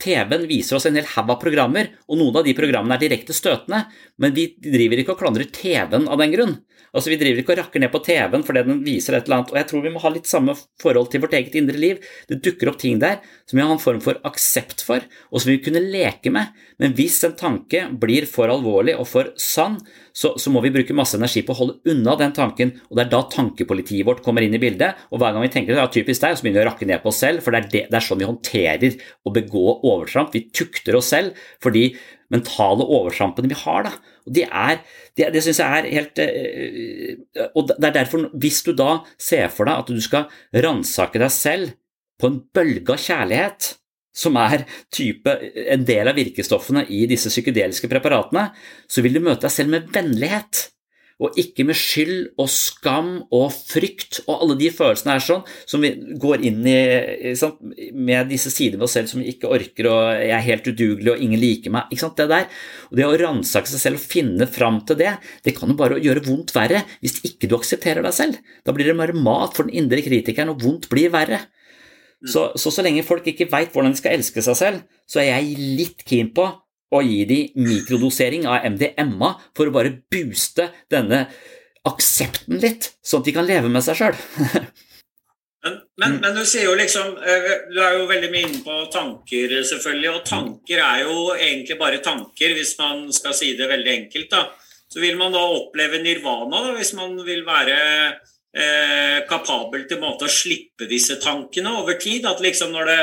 TV-en viser oss en hel haug av programmer, og noen av de programmene er direkte støtende, men vi driver ikke og klandrer TV-en av den grunn. Altså, Vi driver ikke og rakker ned på TV-en fordi den viser et eller annet, og jeg tror vi må ha litt samme forhold til vårt eget indre liv. Det dukker opp ting der som vi har en form for aksept for, og som vi kunne leke med, men hvis en tanke blir for alvorlig og for sann, så, så, må vi bruke masse energi på å holde unna den tanken, og det er da tankepolitiet vårt kommer inn i bildet. Og hver gang vi tenker ja, typisk deg, så begynner vi å rakke ned på oss selv, for det er, det, det er sånn vi håndterer å begå overtramp. Vi tukter oss selv for de mentale overtrampene vi har. da. Og Det, er, det, det syns jeg er helt øh, Og det er derfor, hvis du da ser for deg at du skal ransake deg selv på en bølge av kjærlighet, som er type, en del av virkestoffene i disse psykedeliske preparatene, så vil du møte deg selv med vennlighet. Og ikke med skyld og skam og frykt og alle de følelsene her sånn, som vi går inn i sant, med disse sidene ved oss selv som vi ikke orker, og jeg er helt udugelig og ingen liker meg. Ikke sant, Det der. Og det å ransake seg selv og finne fram til det, det kan jo bare gjøre vondt verre hvis ikke du aksepterer deg selv. Da blir det bare mat for den indre kritikeren, og vondt blir verre. Så, så så lenge folk ikke veit hvordan de skal elske seg selv, så er jeg litt keen på å gi dem mikrodosering av MDMA for å bare booste denne aksepten litt, sånn at de kan leve med seg sjøl. Men, men, men, du sier jo liksom Du er jo veldig mye inne på tanker, selvfølgelig. Og tanker er jo egentlig bare tanker, hvis man skal si det veldig enkelt. da. Så vil man da oppleve nirvana, da, hvis man vil være eh, kapabel til måte å slippe disse tankene over tid. At liksom når det,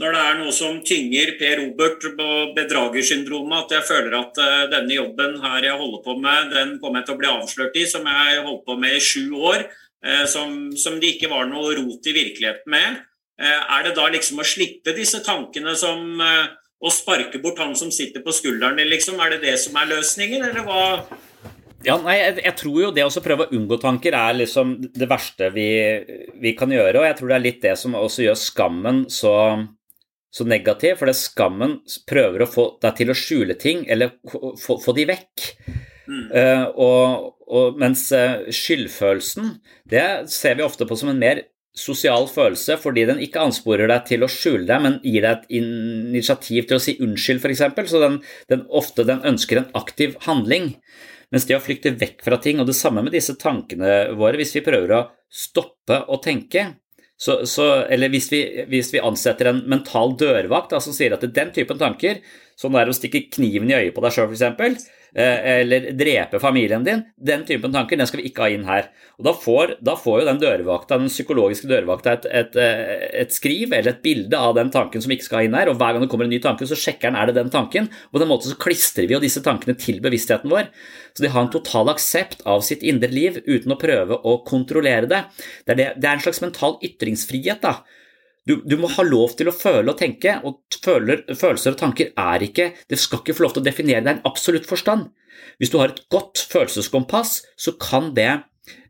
når det er noe som tynger Per Robert på bedragersyndromet, at jeg føler at uh, denne jobben her jeg holder på med, den kommer jeg til å bli avslørt i, som jeg holdt på med i sju år. Eh, som, som, det ikke var noe rot i virkeligheten med. Eh, er det da liksom å slippe disse tankene som eh, Å sparke bort han som sitter på skulderen din, liksom? Er det det som er løsningen, eller hva? Ja, nei, jeg, jeg, tror jo det å prøve å unngå tanker er liksom det verste vi, vi, kan gjøre. Og jeg tror det er litt det som også gjør skammen så, så negativ. For det skammen prøver å få deg til å skjule ting, eller få, få de vekk. Mm. Uh, og, og, mens uh, skyldfølelsen det ser vi ofte på som en mer sosial følelse fordi den ikke ansporer deg til å skjule deg, men gir deg et initiativ til å si unnskyld, f.eks. Så den, den, ofte den ønsker en aktiv handling. Mens det å flykte vekk fra ting, og det samme med disse tankene våre, hvis vi prøver å stoppe å tenke, så, så, eller hvis vi, hvis vi, ansetter en mental dørvakt da, som sier at den typen tanker, som det er å stikke kniven i øyet på deg sjøl f.eks., eller drepe familien din. Den typen tanker den skal vi ikke ha inn her. Og Da får, da får jo den dørvakta, den psykologiske dørvakta et, et, eh, et, skriv eller et bilde av den tanken som vi ikke skal ha inn her, og hver gang det kommer en ny tanke, så sjekker den er det den tanken. På den måten så klistrer vi jo disse tankene til bevisstheten vår. Så de har en total aksept av sitt indre liv uten å prøve å kontrollere det. Det er, det, det er en slags mental ytringsfrihet. da, du, du, må ha lov til å føle og tenke, og føler, følelser og tanker er ikke Det skal ikke få lov til å definere deg i en absolutt forstand. Hvis du har et godt følelseskompass, så kan det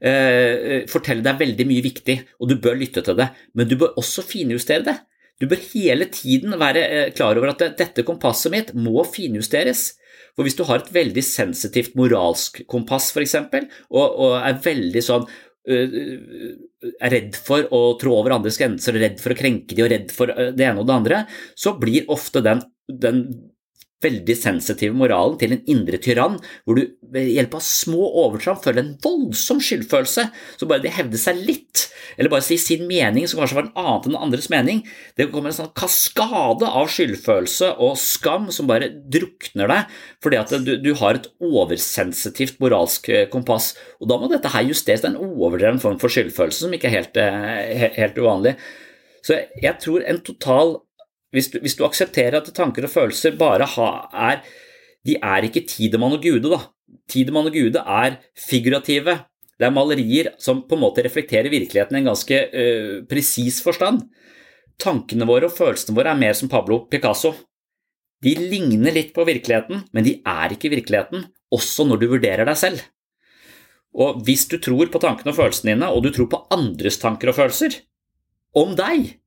eh, fortelle deg veldig mye viktig, og du bør lytte til det. Men du bør også finjustere det. Du bør hele tiden være eh, klar over at dette kompasset mitt må finjusteres. For hvis du har et veldig sensitivt moralsk kompass, f.eks., og, og er veldig sånn er redd for å trå over andres grenser, redd for å krenke de og redd for det ene og det andre, så blir ofte den, den veldig sensitive moralen til en indre tyrann, hvor du ved hjelp av små overtramp føler en voldsom skyldfølelse. Så bare det hevde seg litt, eller bare si sin mening som kanskje var en annen enn andres mening, det kommer en sånn kaskade av skyldfølelse og skam som bare drukner deg fordi at du, du har et oversensitivt moralsk eh, kompass. Og da må dette her justeres. Det er en overdreven form for skyldfølelse som ikke er helt, eh, helt uvanlig. Så jeg tror en total hvis du, hvis du, aksepterer at tanker og følelser bare ha, er De er ikke Tidemann og Gude, da. Tidemann og Gude er figurative. Det er malerier som på en måte reflekterer virkeligheten i en ganske uh, presis forstand. Tankene våre og følelsene våre er mer som Pablo Picasso. De ligner litt på virkeligheten, men de er ikke virkeligheten, også når du vurderer deg selv. Og hvis du tror på tankene og følelsene dine, og du tror på andres tanker og følelser om deg,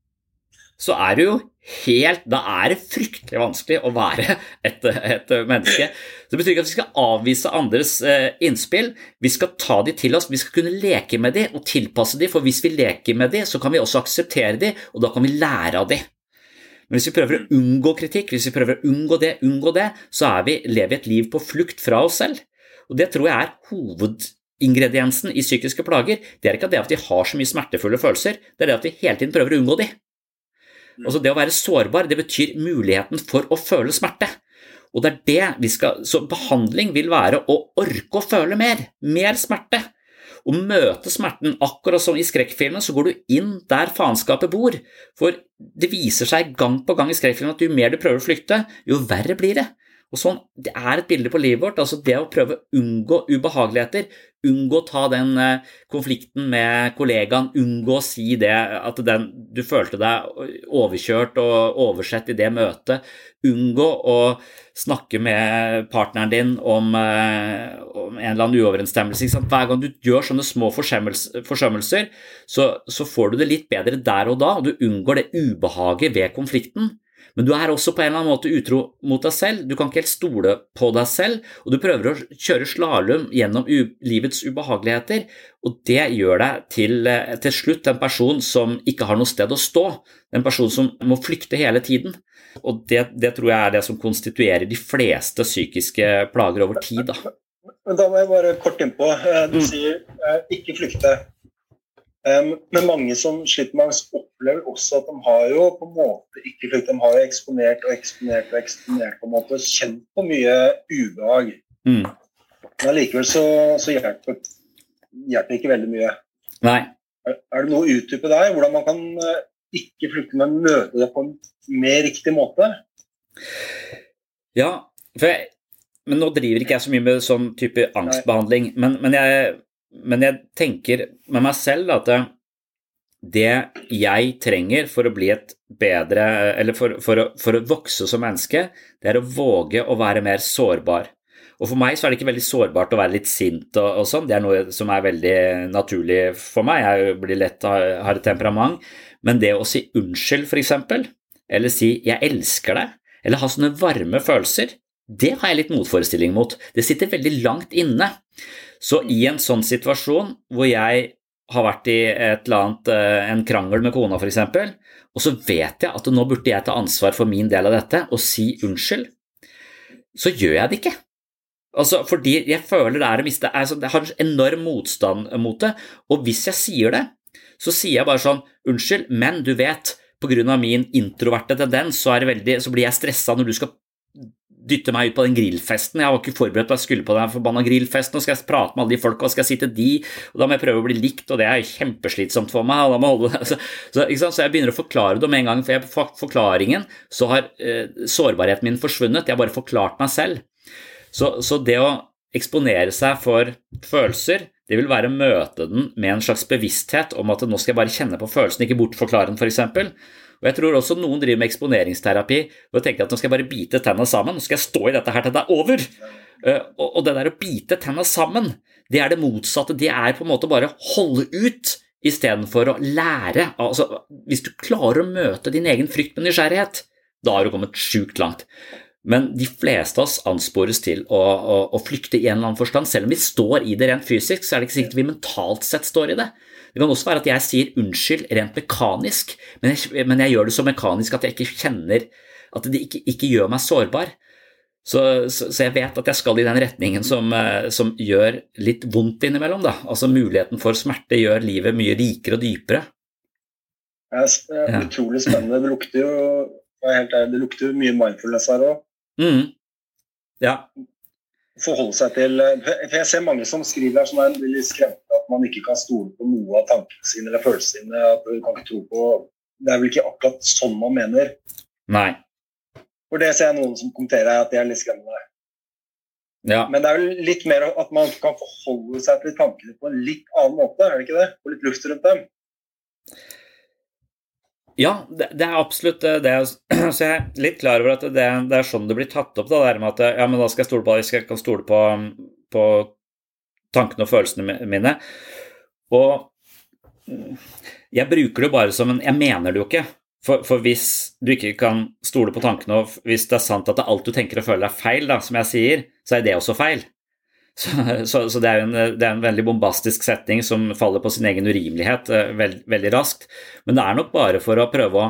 så er det jo helt Da er det fryktelig vanskelig å være et, et menneske. Det betyr ikke at vi skal avvise andres eh, innspill. Vi skal ta de til oss, vi skal kunne leke med de og tilpasse de, for hvis vi leker med de, så kan vi også akseptere de, og da kan vi lære av de. Men hvis vi prøver å unngå kritikk, hvis vi prøver å unngå det, unngå det, så er vi, lever vi et liv på flukt fra oss selv. Og det tror jeg er hovedingrediensen i psykiske plager. Det er ikke det at vi har så mye smertefulle følelser, det er det at vi hele tiden prøver å unngå de. Altså det å være sårbar det betyr muligheten for å føle smerte. Og det er det vi skal, Så behandling vil være å orke å føle mer. Mer smerte. Å møte smerten akkurat som i skrekkfilmen, så går du inn der faenskapet bor. For det viser seg gang på gang i skrekkfilmen at jo mer du prøver å flykte, jo verre blir det. Og sånn, Det er et bilde på livet vårt. altså Det å prøve å unngå ubehageligheter, unngå å ta den eh, konflikten med kollegaen, unngå å si det at den, du følte deg overkjørt og oversett i det møtet, unngå å snakke med partneren din om, eh, om en eller annen uoverensstemmelse. Hver gang du gjør sånne små forsømmelser, så, så får du det litt bedre der og da, og du unngår det ubehaget ved konflikten. Men du er også på en eller annen måte utro mot deg selv. Du kan ikke helt stole på deg selv, og du prøver å kjøre slalåm gjennom livets ubehageligheter, og det gjør deg til, eh, til slutt en person som ikke har noe sted å stå, en person som må flykte hele tiden. Og det, det tror jeg er det som konstituerer de fleste psykiske plager over tid. Da. Men da må jeg bare kort innpå. Eh, du mm. sier eh, ikke flykte. Men mange som sliter med angst, opplever også at de har jo på en måte ikke flyktet. De har jo eksponert og eksponert og eksponert på en måte, kjent på mye ubehag. Mm. Men allikevel så, så hjelper, hjelper ikke veldig mye. Nei. Er, er det noe å utdype der? Hvordan man kan eh, ikke flykte, men møte det på en mer riktig måte? Ja, jeg, men nå driver ikke jeg så mye med sånn type angstbehandling. Men, men, jeg, men, jeg, tenker med meg selv at det, jeg trenger for å bli et bedre Eller for, for, å, for, å, vokse som menneske, det er å våge å være mer sårbar. Og for meg så er det ikke veldig sårbart å være litt sint og, og sånn, det er noe som er veldig naturlig for meg. Jeg blir lett har et temperament. Men det å si unnskyld, f.eks., eller si 'jeg elsker deg', eller ha sånne varme følelser, det har jeg litt motforestilling mot. Det sitter veldig langt inne. Så i en sånn situasjon hvor jeg har vært i annet, eh, en krangel med kona f.eks., og så vet jeg at nå burde jeg ta ansvar for min del av dette og si unnskyld, så gjør jeg det ikke. Altså, fordi jeg føler det er å miste altså, Jeg har en enorm motstand mot det, og hvis jeg sier det, så sier jeg bare sånn Unnskyld, men du vet, pga. min introverte tendens, så, veldig, så blir jeg stressa når du skal dytte meg ut på den grillfesten. Jeg var ikke forberedt på at jeg skulle på den forbanna grillfesten. Nå skal jeg prate med alle de folka, og skal jeg si til de, og da må jeg prøve å bli likt, og det er kjempeslitsomt for meg. og så, så, så, jeg begynner å forklare det med en gang, for jeg, for forklaringen så har eh, sårbarheten min forsvunnet. Jeg har bare forklart meg selv. Så, så det å eksponere seg for følelser, det vil være å møte den med en slags bevissthet om at nå skal jeg bare kjenne på følelsen, ikke bortforklare den, f.eks. Og jeg tror også noen driver med eksponeringsterapi og tenker at nå skal jeg bare bite tenna sammen, nå skal jeg stå i dette her til det er over. Eh, og det der å bite tenna sammen, det er det motsatte. Det er på en måte bare å holde ut istedenfor å lære. Altså, hvis du klarer å møte din egen frykt med nysgjerrighet, da har du kommet sjukt langt. Men de fleste av oss anspores til å, å, å, flykte i en eller annen forstand. Selv om vi står i det rent fysisk, så er det ikke sikkert vi mentalt sett står i det. Det kan også være at jeg sier unnskyld rent mekanisk, men jeg, men jeg gjør det så mekanisk at jeg ikke kjenner At det ikke, ikke gjør meg sårbar. Så, så, så, jeg vet at jeg skal i den retningen som, eh, som gjør litt vondt innimellom. Da. Altså Muligheten for smerte gjør livet mye rikere og dypere. Det er utrolig spennende. Det lukter jo det lukter mye mindfulness her òg. Mm. Ja. Forholde seg til For jeg ser mange som skriver her som er litt skremte at man ikke kan stole på noe av tankene sine eller følelsene sine. at du kan ikke tro på Det er vel ikke akkurat sånn man mener. Nei. For det ser jeg noen som kommenterer at det er litt skremmende. Ja. Men det er vel litt mer at man kan forholde seg til tankene på en litt annen måte, er det ikke det? Få litt luft rundt dem. Ja, det, det, er absolutt det. Så jeg er litt klar over at det, det er sånn det blir tatt opp. Da, det med at ja, men da skal jeg stole på, jeg kan stole på, på tankene og følelsene mine. Og jeg bruker det bare som en Jeg mener det jo ikke. For, for, hvis du ikke kan stole på tankene, og hvis det er sant at alt du tenker og føler er feil, da, som jeg sier, så er det også feil. Så, så, så det, er en, det, er en, veldig bombastisk setning som faller på sin egen urimelighet eh, veld, veldig raskt. Men det er nok bare for å prøve å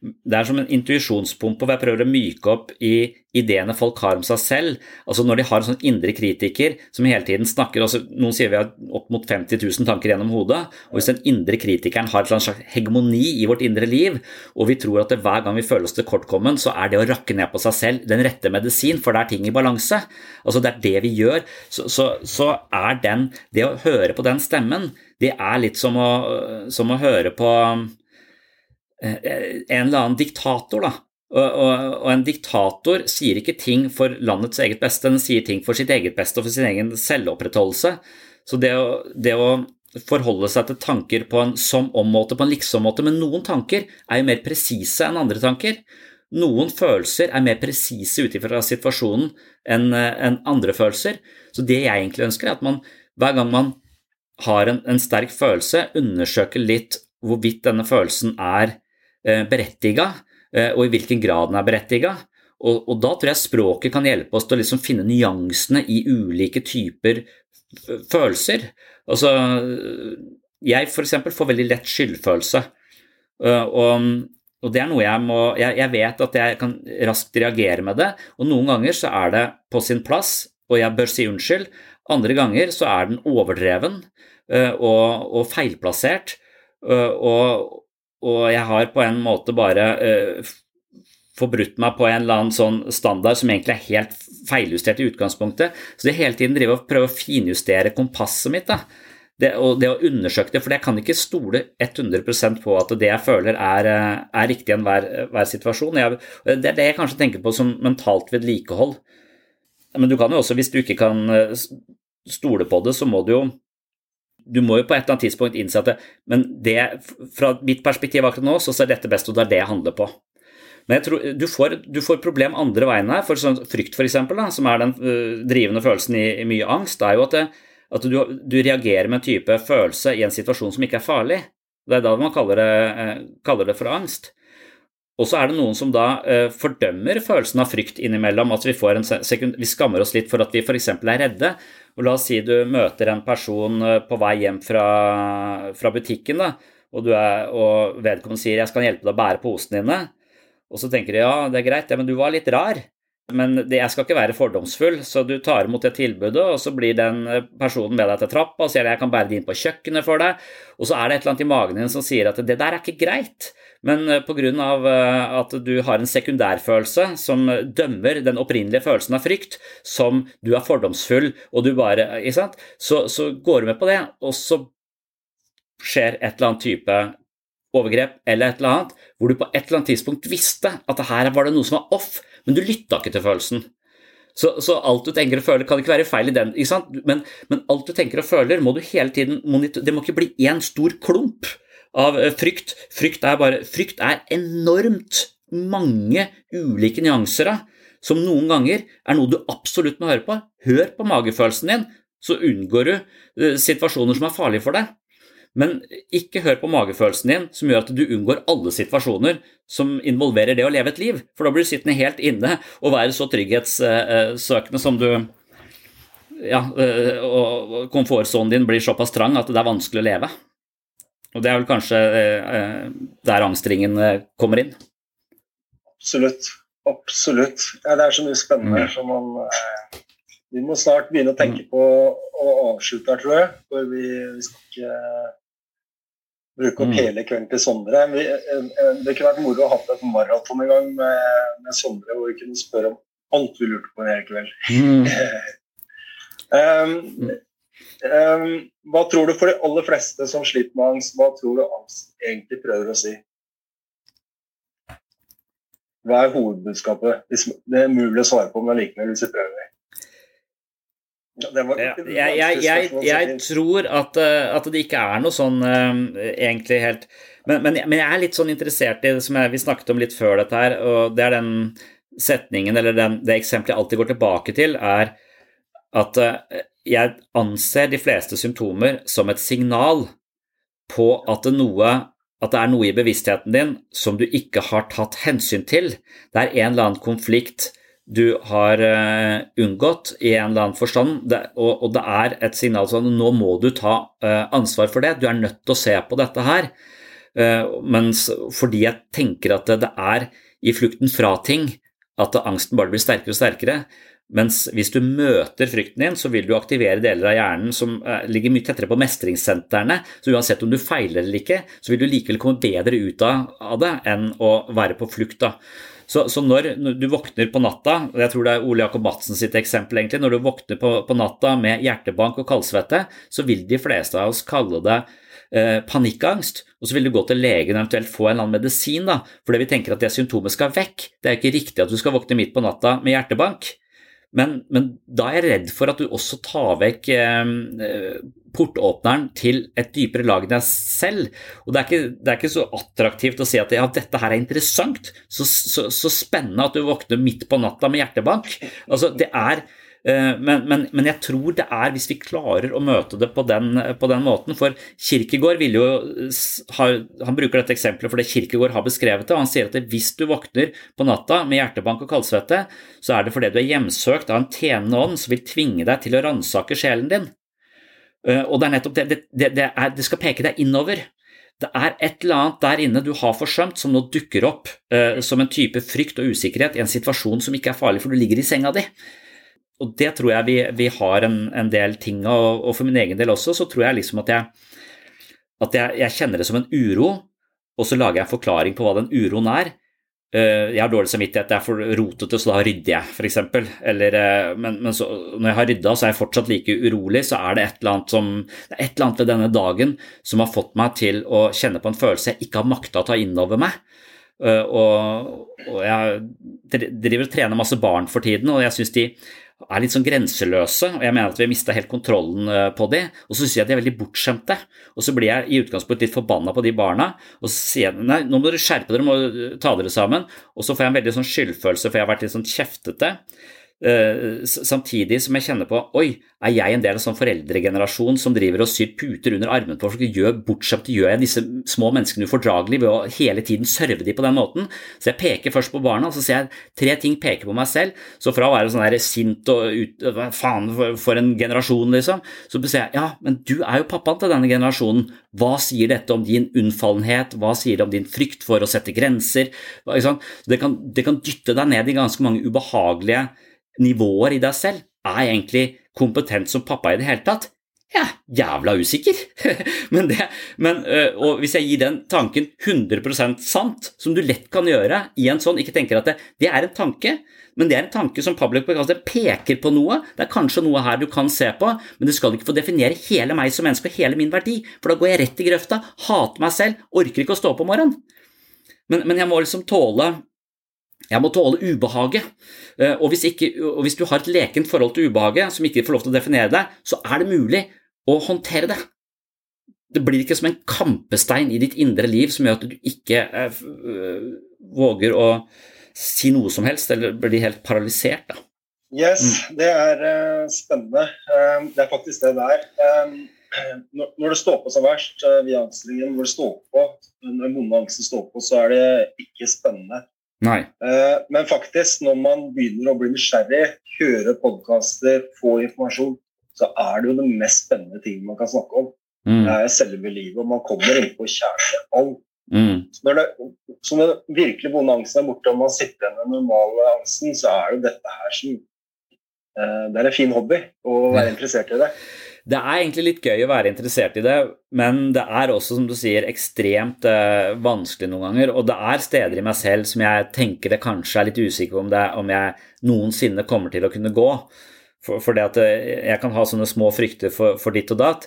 det er som en intuisjonspumpe hvor jeg prøver å myke opp i ideene folk har om seg selv. Altså Når de har en sånn indre kritiker som hele tiden snakker altså Noen sier vi har opp mot 50 000 tanker gjennom hodet. og Hvis den indre kritikeren har et slags hegemoni i vårt indre liv, og vi tror at det, hver gang vi føler oss tilkortkommen, så er det å rakke ned på seg selv den rette medisin, for det er ting i balanse. Altså Det er det vi gjør. Så, så, så er den Det å høre på den stemmen, det er litt som å, som å høre på Eh, en eller annen diktator, da. Og, og, og, en diktator sier ikke ting for landets eget beste, den sier ting for sitt eget beste og for sin egen selvopprettholdelse. Så det å, det å forholde seg til tanker på en som-om-måte, på en liksom-måte, men noen tanker er jo mer presise enn andre tanker. Noen følelser er mer presise ut ifra situasjonen enn en andre følelser. Så det jeg egentlig ønsker, er at man hver gang man har en, en sterk følelse, undersøker litt hvorvidt denne følelsen er Eh, berettiga, og i hvilken grad den er berettiga. Og, og, da tror jeg språket kan hjelpe oss til å liksom finne nyansene i ulike typer følelser. Altså, jeg f.eks. får veldig lett skyldfølelse. Og, og det er noe jeg må jeg, jeg, vet at jeg kan raskt reagere med det, og noen ganger så er det på sin plass, og jeg bør si unnskyld. Andre ganger så er den overdreven og, og feilplassert, og, og, jeg har på en måte bare forbrutt meg på en eller annen sånn standard som egentlig er helt feiljustert i utgangspunktet. Så det hele tiden driver og prøve å finjustere kompasset mitt. da. Det, og det å undersøke det, for jeg kan ikke stole 100% på at det jeg føler er, er riktig i enhver hver situasjon. Jeg, det er det jeg kanskje tenker på som mentalt vedlikehold. Men du kan jo også, hvis du ikke kan eh, stole på det, så må du jo du må jo på et eller annet tidspunkt innse at det, men det, fra mitt perspektiv akkurat nå, så ser dette best ut, det er det jeg handler på. Men jeg tror du får, du får problem andre veien her. for sånn Frykt, f.eks., som er den uh, drivende følelsen i, i, mye angst, er jo at, det, at du, du, reagerer med en type følelse i en situasjon som ikke er farlig. Det er da man kaller det, uh, kaller det for angst. Og så er det noen som da uh, fordømmer følelsen av frykt innimellom. at vi, får en sekund, vi skammer oss litt for at vi f.eks. er redde. Og La oss si du møter en person på vei hjem fra, fra butikken, da, og, er, og vedkommende sier 'jeg skal hjelpe deg å bære posene dine'. Og så tenker du ja, det er greit, ja, men du var litt rar. Men det, jeg skal ikke være fordomsfull, så du tar imot det tilbudet, og så blir den eh, personen med deg til trappa og sier jeg kan bære det inn på kjøkkenet for deg, og så er det et eller annet i magen din som sier at det der er ikke greit. Men eh, pga. Eh, at du har en sekundærfølelse som dømmer den opprinnelige følelsen av frykt, som du er fordomsfull, og du bare ikke sant? Så, så går du med på det, og så skjer et eller annet type overgrep eller et eller annet, hvor du på et eller annet tidspunkt visste at her var det noe som var off, men du lytta ikke til følelsen. Så, så, alt du tenker og føler, kan ikke være feil i den? Men, men alt du tenker og føler, må du hele tiden monitor... Det må ikke bli én stor klump av eh, frykt. Frykt er bare Frykt er enormt mange ulike nyanser av, som noen ganger er noe du absolutt må høre på. Hør på magefølelsen din, så unngår du uh, situasjoner som er farlige for deg. Men ikke hør på magefølelsen din, som gjør at du unngår alle situasjoner som involverer det å leve et liv. For da blir du sittende helt inne og være så trygghetssøkende som du Ja, og komfortsonen din blir såpass trang at det er vanskelig å leve. Og det er vel kanskje eh, der angstringen eh, kommer inn. Absolutt. Absolutt. Ja, det er så mye spennende mm. som man eh, Vi må snart begynne å tenke på å avslutte her, tror jeg. For vi, vi skal ikke bruke opp mm. hele kvelden til Sondre. Vi, det kunne vært moro å ha et maraton en gang med, med, Sondre, hvor vi kunne spørre om alt vi lurte på en hel kveld. Mm. um, hva tror du for de aller fleste som sliter med angst, hva tror du angst egentlig prøver å si? Hva er hovedbudskapet? Det er mulig å svare på, men likevel hvis vi prøver. Ja, jeg, jeg, jeg, jeg, tror at, eh, at, det ikke er noe sånn uh, egentlig helt men, men, men, jeg er litt sånn interessert i det som vi snakket om litt før dette her, og det er den setningen, eller den, det eksempelet jeg alltid går tilbake til, er at uh, jeg anser de fleste symptomer som et signal på at det, noe, at det er noe i bevisstheten din som du ikke har tatt hensyn til. Det er en eller annen konflikt du har uh, unngått i en eller annen forstand, og, det er et signal sånn nå må du ta uh, ansvar for det, du er nødt til å se på dette her. Mens fordi jeg tenker at det, er i flukten fra ting at angsten bare blir sterkere og sterkere. Mens hvis du møter frykten din, så vil du aktivere deler av hjernen som ligger mye tettere på mestringssentrene. Så uansett om du feiler eller ikke, så vil du likevel komme bedre ut av det enn å være på flukt. Så, så når, du våkner på natta, og jeg tror det er Ole Jakob Madsen sitt eksempel, egentlig, når du våkner på, på natta med hjertebank og kaldsvette, så vil de fleste av oss kalle det eh, panikkangst, og så vil du gå til legen og eventuelt få en eller annen medisin, da, fordi vi tenker at det symptomet skal vekk. Det er ikke riktig at du skal våkne midt på natta med hjertebank. Men, men, da er jeg redd for at du også tar vekk eh, portåpneren til et dypere lag enn deg selv. Og det er, ikke, det er, ikke, så attraktivt å si at ja, dette her er interessant, så, så, så, spennende at du våkner midt på natta med hjertebank. Altså, det er men, men, men, jeg tror det er hvis vi klarer å møte det på den, på den måten. For Kirkegård vil jo Han bruker dette eksempelet fordi Kirkegård har beskrevet det. og Han sier at hvis du våkner på natta med hjertebank og kaldsvette, så er det fordi du er hjemsøkt av en tjenende ånd som vil tvinge deg til å ransake sjelen din. Eh, og det er nettopp det, det, det, det, er, det skal peke deg innover. Det er et eller annet der inne du har forsømt som nå dukker opp eh, som en type frykt og usikkerhet i en situasjon som ikke er farlig, for du ligger i senga di og det tror jeg vi, vi har en, en, del ting av, og for min egen del også, så tror jeg liksom at jeg, at jeg, jeg kjenner det som en uro, og så lager jeg en forklaring på hva den uroen er. Eh, jeg har dårlig samvittighet, jeg er for rotete, så da rydder jeg, f.eks. Eller, eh, men, men så, når jeg har rydda, så er jeg fortsatt like urolig, så er det et eller annet som det er et eller annet ved denne dagen som har fått meg til å kjenne på en følelse jeg ikke har makta å ta inn over meg. Eh, og, og jeg driver og trener masse barn for tiden, og jeg syns de er litt sånn grenseløse, og jeg mener at vi har mista helt kontrollen eh, på de. Og så sier jeg at de er veldig bortskjemte, og så blir jeg i utgangspunktet litt forbanna på de barna. Og så sier jeg nei, nå må dere skjerpe dere, må ta dere sammen. Og så får jeg en veldig sånn skyldfølelse, for jeg har vært litt sånn kjeftete. Uh, samtidig som jeg kjenner på oi, er jeg en del av en sånn foreldregenerasjon som driver og syr puter under armene på folk? Gjør, bortskjemt gjør jeg disse små menneskene ufordragelige ved å hele tiden serve dem på den måten? Så jeg peker først på barna, så ser jeg tre ting peker på meg selv. Så fra å være sånn der sint og ut, faen for, en generasjon, liksom, så sier jeg ja, men du er jo pappaen til denne generasjonen. Hva sier dette om din unnfallenhet? Hva sier det om din frykt for å sette grenser? Det kan, det kan dytte deg ned i ganske mange ubehagelige nivåer i deg selv. Er jeg egentlig kompetent som pappa i det hele tatt? Ja, jævla usikker. men det, men, og hvis jeg gir den tanken 100% sant, som du lett kan gjøre i en sånn, ikke tenker at det, det er en tanke, men det er en tanke som public det peker på noe. Det er kanskje noe her du kan se på, men det skal ikke få definere hele meg som menneske og hele min verdi, for da går jeg rett i grøfta, hater meg selv, orker ikke å stå opp om morgenen. Men, men jeg må liksom tåle jeg må tåle ubehaget. Eh, og hvis, ikke, og hvis, du har et lekent forhold til ubehaget som ikke får lov til å definere deg, så er det mulig å håndtere det. Det blir ikke som en kampestein i ditt indre liv som gjør at du ikke eh, øh, våger å si noe som helst, eller blir helt paralysert. Da. Yes, mm. det er uh, spennende. Uh, det er faktisk det der. Uh, når, når det står på som verst, via anstillingen, når det står på, når vonde angsten står på, så er det ikke spennende. Nei. Uh, men faktisk, når man begynner å bli nysgjerrig, høre podkaster, få informasjon, så er det jo det mest spennende ting man kan snakke om. Mm. Det er selve livet, og man kommer inn på kjernen i alt. Mm. Så når, det, så når virkelig vonde angsten er borte, og man sitter igjen med den normale angsten, så er jo dette her som uh, Det er en fin hobby å være interessert i det. Det er egentlig litt gøy å være interessert i det, men det er også, som du sier, ekstremt eh, vanskelig noen ganger. Og det er steder i meg selv som jeg tenker det kanskje er litt usikker om, det, om jeg noensinne kommer til å kunne gå. For, for det at eh, jeg kan ha sånne små frykter for, for, ditt og datt,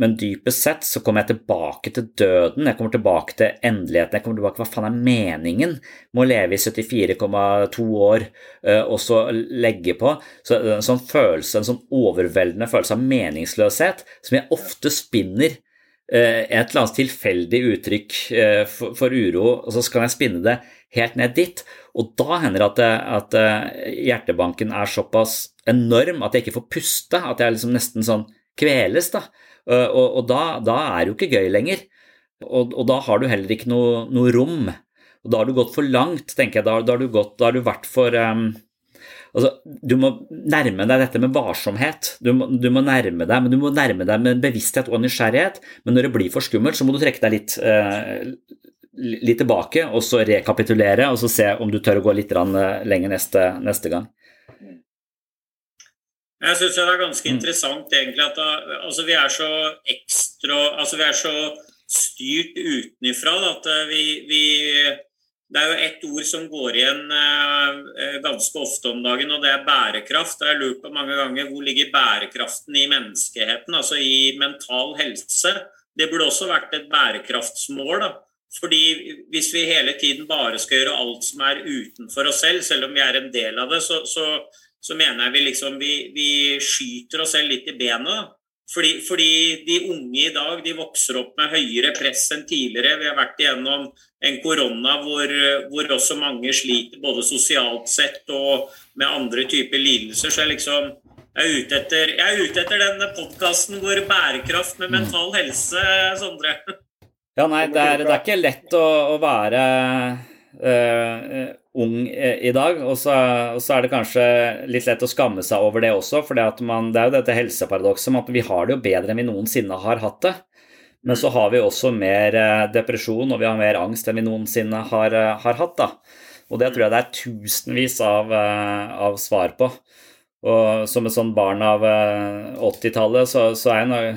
men dypest sett så kommer jeg tilbake til døden, jeg kommer tilbake til endeligheten, jeg kommer tilbake til hva faen er meningen med å leve i 74,2 år uh, og så legge på. Så En sånn følelse, en sånn overveldende følelse av meningsløshet som jeg ofte spinner uh, et eller annet tilfeldig uttrykk for, for uro, og så skal jeg spinne det helt ned dit. Og da hender det at, at hjertebanken er såpass enorm at jeg ikke får puste, at jeg liksom nesten sånn kveles. da. Og, og da, da, er det jo ikke gøy lenger. Og, og, da har du heller ikke noe, noe, rom. Og da har du gått for langt, tenker jeg. Da, da har du gått, da har du vært for um, altså, Du må nærme deg dette med varsomhet. Du må, du må, nærme deg, men du må nærme deg med bevissthet og nysgjerrighet. Men når det blir for skummelt, så må du trekke deg litt, uh, litt tilbake og så rekapitulere og så se om du tør å gå litt eh, lenger neste, neste gang. Jeg syns det er ganske mm. interessant egentlig at da, altså vi er så ekstra Altså vi er så styrt utenifra at eh, vi, vi, Det er jo ett ord som går igjen eh, ganske ofte om dagen, og det er bærekraft. Jeg har lurt på mange ganger hvor ligger bærekraften i menneskeheten, altså i mental helse. Det burde også vært et bærekraftsmål. da. Fordi Hvis vi hele tiden bare skal gjøre alt som er utenfor oss selv, selv om vi er en del av det, så, så så mener jeg vi liksom vi, vi skyter oss selv litt i benet. Fordi, fordi, de unge i dag de vokser opp med høyere press enn tidligere. Vi har vært igjennom en korona hvor, hvor også mange sliter både sosialt sett og med andre typer lidelser. Så jeg liksom Jeg er ute etter, jeg er ute etter denne podkasten hvor bærekraft med mental helse, Sondre. Ja, nei, det er, det er ikke lett å, å være uh, ung i dag. Og så, og så, er det kanskje litt lett å skamme seg over det også, for det, det er jo dette helseparadokset med at vi har det jo bedre enn vi noensinne har hatt det. Men så har vi også mer depresjon og vi har mer angst enn vi noensinne har, har hatt. da. Og det tror jeg det er tusenvis av, av svar på. Og som et sånn barn av 80-tallet, eh, så, så, er jeg,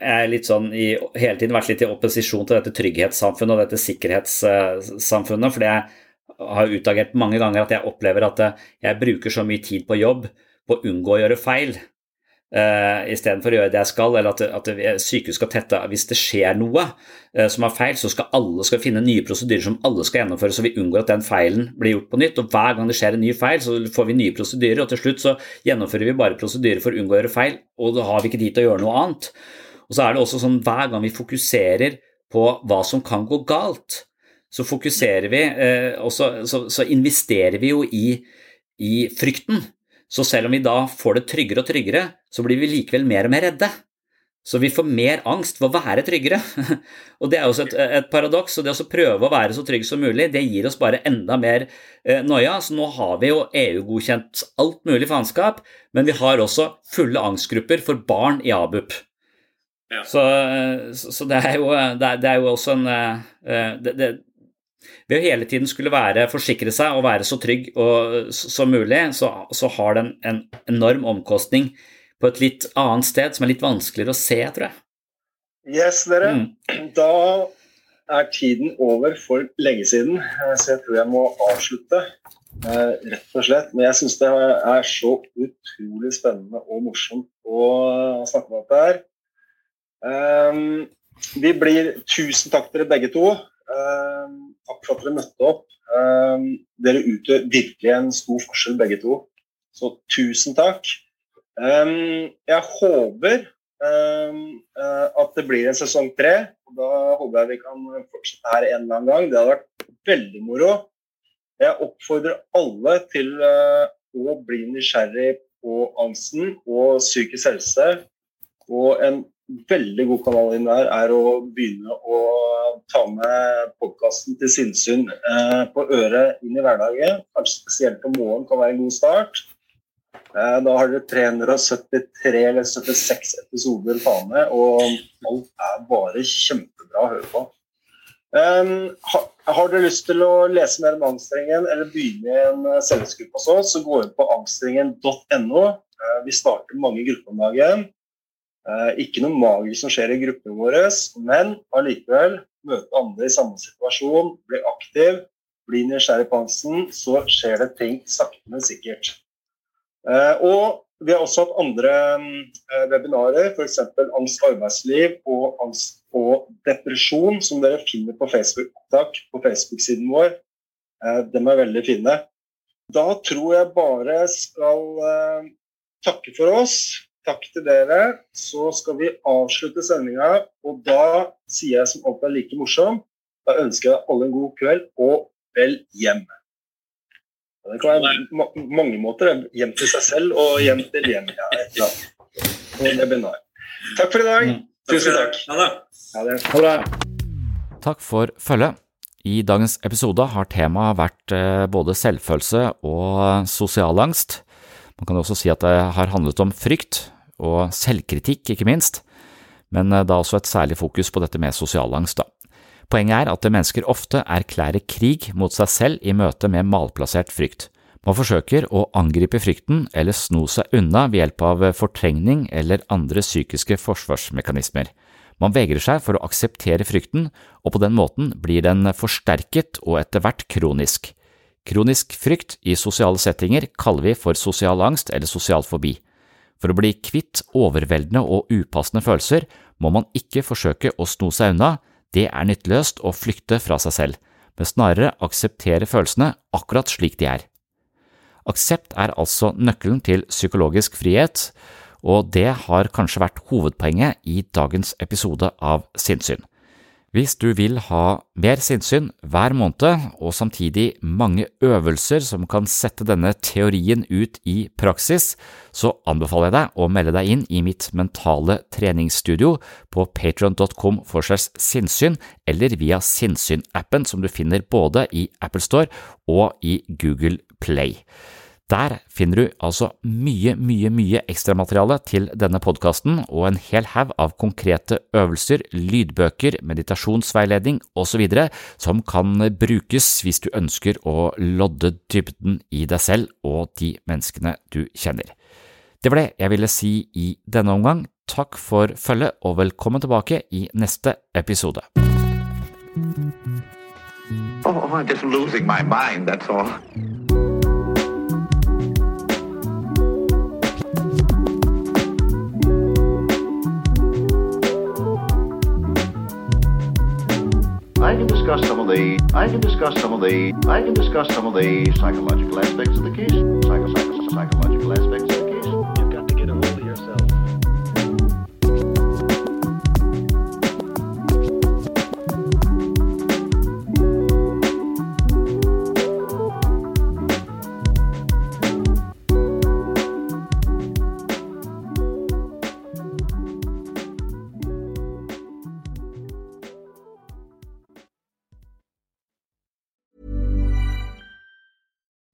jeg litt sånn i, hele tiden vært litt i opposisjon til dette trygghetssamfunnet og dette sikkerhetssamfunnet. Fordi jeg har utagert mange ganger at jeg opplever at jeg bruker så mye tid på jobb på å unngå å gjøre feil uh, istedenfor å gjøre det jeg skal, eller at, at sykehus skal tette Hvis det skjer noe uh, som er feil, så skal alle skal finne nye prosedyrer som alle skal gjennomføre, så vi unngår at den feilen blir gjort på nytt. Og hver gang det skjer en ny feil, så får vi nye prosedyrer, og til slutt så gjennomfører vi bare prosedyrer for å unngå å gjøre feil, og da har vi ikke tid til å gjøre noe annet. Og så er det også sånn hver gang vi fokuserer på hva som kan gå galt, så fokuserer vi, uh, og så, så, så investerer vi jo i, i frykten. Så selv om vi da får det tryggere og tryggere, så blir vi likevel mer og mer redde. Så vi får mer angst for å være tryggere. og Det er også et, et paradoks. og Det å prøve å være så trygg som mulig, det gir oss bare enda mer eh, noia. Så nå har vi jo EU-godkjent alt mulig faenskap, men vi har også fulle angstgrupper for barn i ABUP. Ja. Så, eh, så, det, er jo, det, er, det er jo også en eh, eh, det, det, ved å hele tiden skulle være, forsikre seg og være så trygg og, som mulig, så, så har den en enorm omkostning på et litt annet sted, som er litt vanskeligere å se, tror jeg. Yes, dere. Mm. Da er tiden over for lenge siden, så jeg tror jeg må avslutte. Eh, rett og slett. Men jeg syns det er så utrolig spennende og morsomt å snakke om dette her. Um, vi blir Tusen takk til dere begge to. Um, Takk for at dere møtte opp. Um, dere utgjør virkelig en stor forskjell, begge to. Så tusen takk. Um, jeg håper um, uh, at det blir en sesong tre. Da håper jeg vi kan fortsette her en eller annen gang. Det hadde vært veldig moro. Jeg oppfordrer alle til uh, å bli nysgjerrig på angsten og psykisk helse. Og en veldig god kanal inn der er å begynne å ta med podkasten til sinnssyn eh, på øret inn i hverdagen. Kanskje spesielt om morgenen kan være en god start. Eh, da har dere 373 eller 76 episoder ta med, og alt er bare kjempebra å høre på. Um, har, har dere lyst til å lese mer om Angstrengen eller begynne i en uh, så gå inn på angstrengen.no. Uh, vi starter mange grupper om dagen. Eh, ikke noe magisk som skjer i gruppen vår, men allikevel møte andre i samme situasjon, bli aktiv, bli nysgjerrig på Hansen, så skjer det ting sakte, men sikkert. Eh, og vi har også hatt andre eh, webinarer, f.eks. angst arbeidsliv og angst og depresjon, som dere finner på Facebook-opptak på Facebook-siden vår. De er veldig fine. Da tror jeg bare skal takke for oss takk til dere. Så skal vi avslutte sendinga, og da sier jeg som alltid er like morsom, da ønsker jeg alle en god kveld og vel hjem. Det kan være mange måter. Hjem til seg selv og hjem til hjem. Ja, annet. Takk for i dag. Mm. Tusen takk. Ha det. Ha det. Takk for følget. I dagens episode har temaet vært eh, både selvfølelse og sosial angst. Man kan også si at det har handlet om frykt, og selvkritikk, ikke minst, men eh, da også et særlig fokus på dette med sosialangst. da. Poenget er at mennesker ofte erklærer krig mot seg selv i møte med malplassert frykt. Man forsøker å angripe frykten eller sno seg unna ved hjelp av fortrengning eller andre psykiske forsvarsmekanismer. Man vegrer seg for å akseptere frykten, og på den måten blir den forsterket og etter hvert kronisk. Kronisk frykt i sosiale settinger kaller vi for sosial angst eller sosial fobi. For å bli kvitt overveldende og upassende følelser må man ikke forsøke å sno seg unna, det er nytteløst å flykte fra seg selv, men snarere akseptere følelsene akkurat slik de er. Aksept er altså nøkkelen til psykologisk frihet, og det har kanskje vært hovedpoenget i dagens episode av Sinnsyn. Hvis du vil ha mer sinnssyn hver måned, og samtidig mange øvelser som kan sette denne teorien ut i praksis, så anbefaler jeg deg å melde deg inn i mitt mentale treningsstudio på patron.com for segs sinnssyn, eller via Sinnssyn-appen som du finner både i Apple Store og i Google Play. Der finner du altså mye, mye, mye ekstramateriale til denne podkasten og en hel haug av konkrete øvelser, lydbøker, meditasjonsveiledning osv. som kan brukes hvis du ønsker å lodde dybden i deg selv og de menneskene du kjenner. Det var det jeg ville si i denne omgang. Takk for følget og velkommen tilbake i neste episode. Oh, I'm just losing my mind, that's all. I can discuss some of the I can discuss some of the I can discuss some of the psychological aspects of the case. Psycho, psycho, psychological aspects of the case. You've got to get a hold of yourself.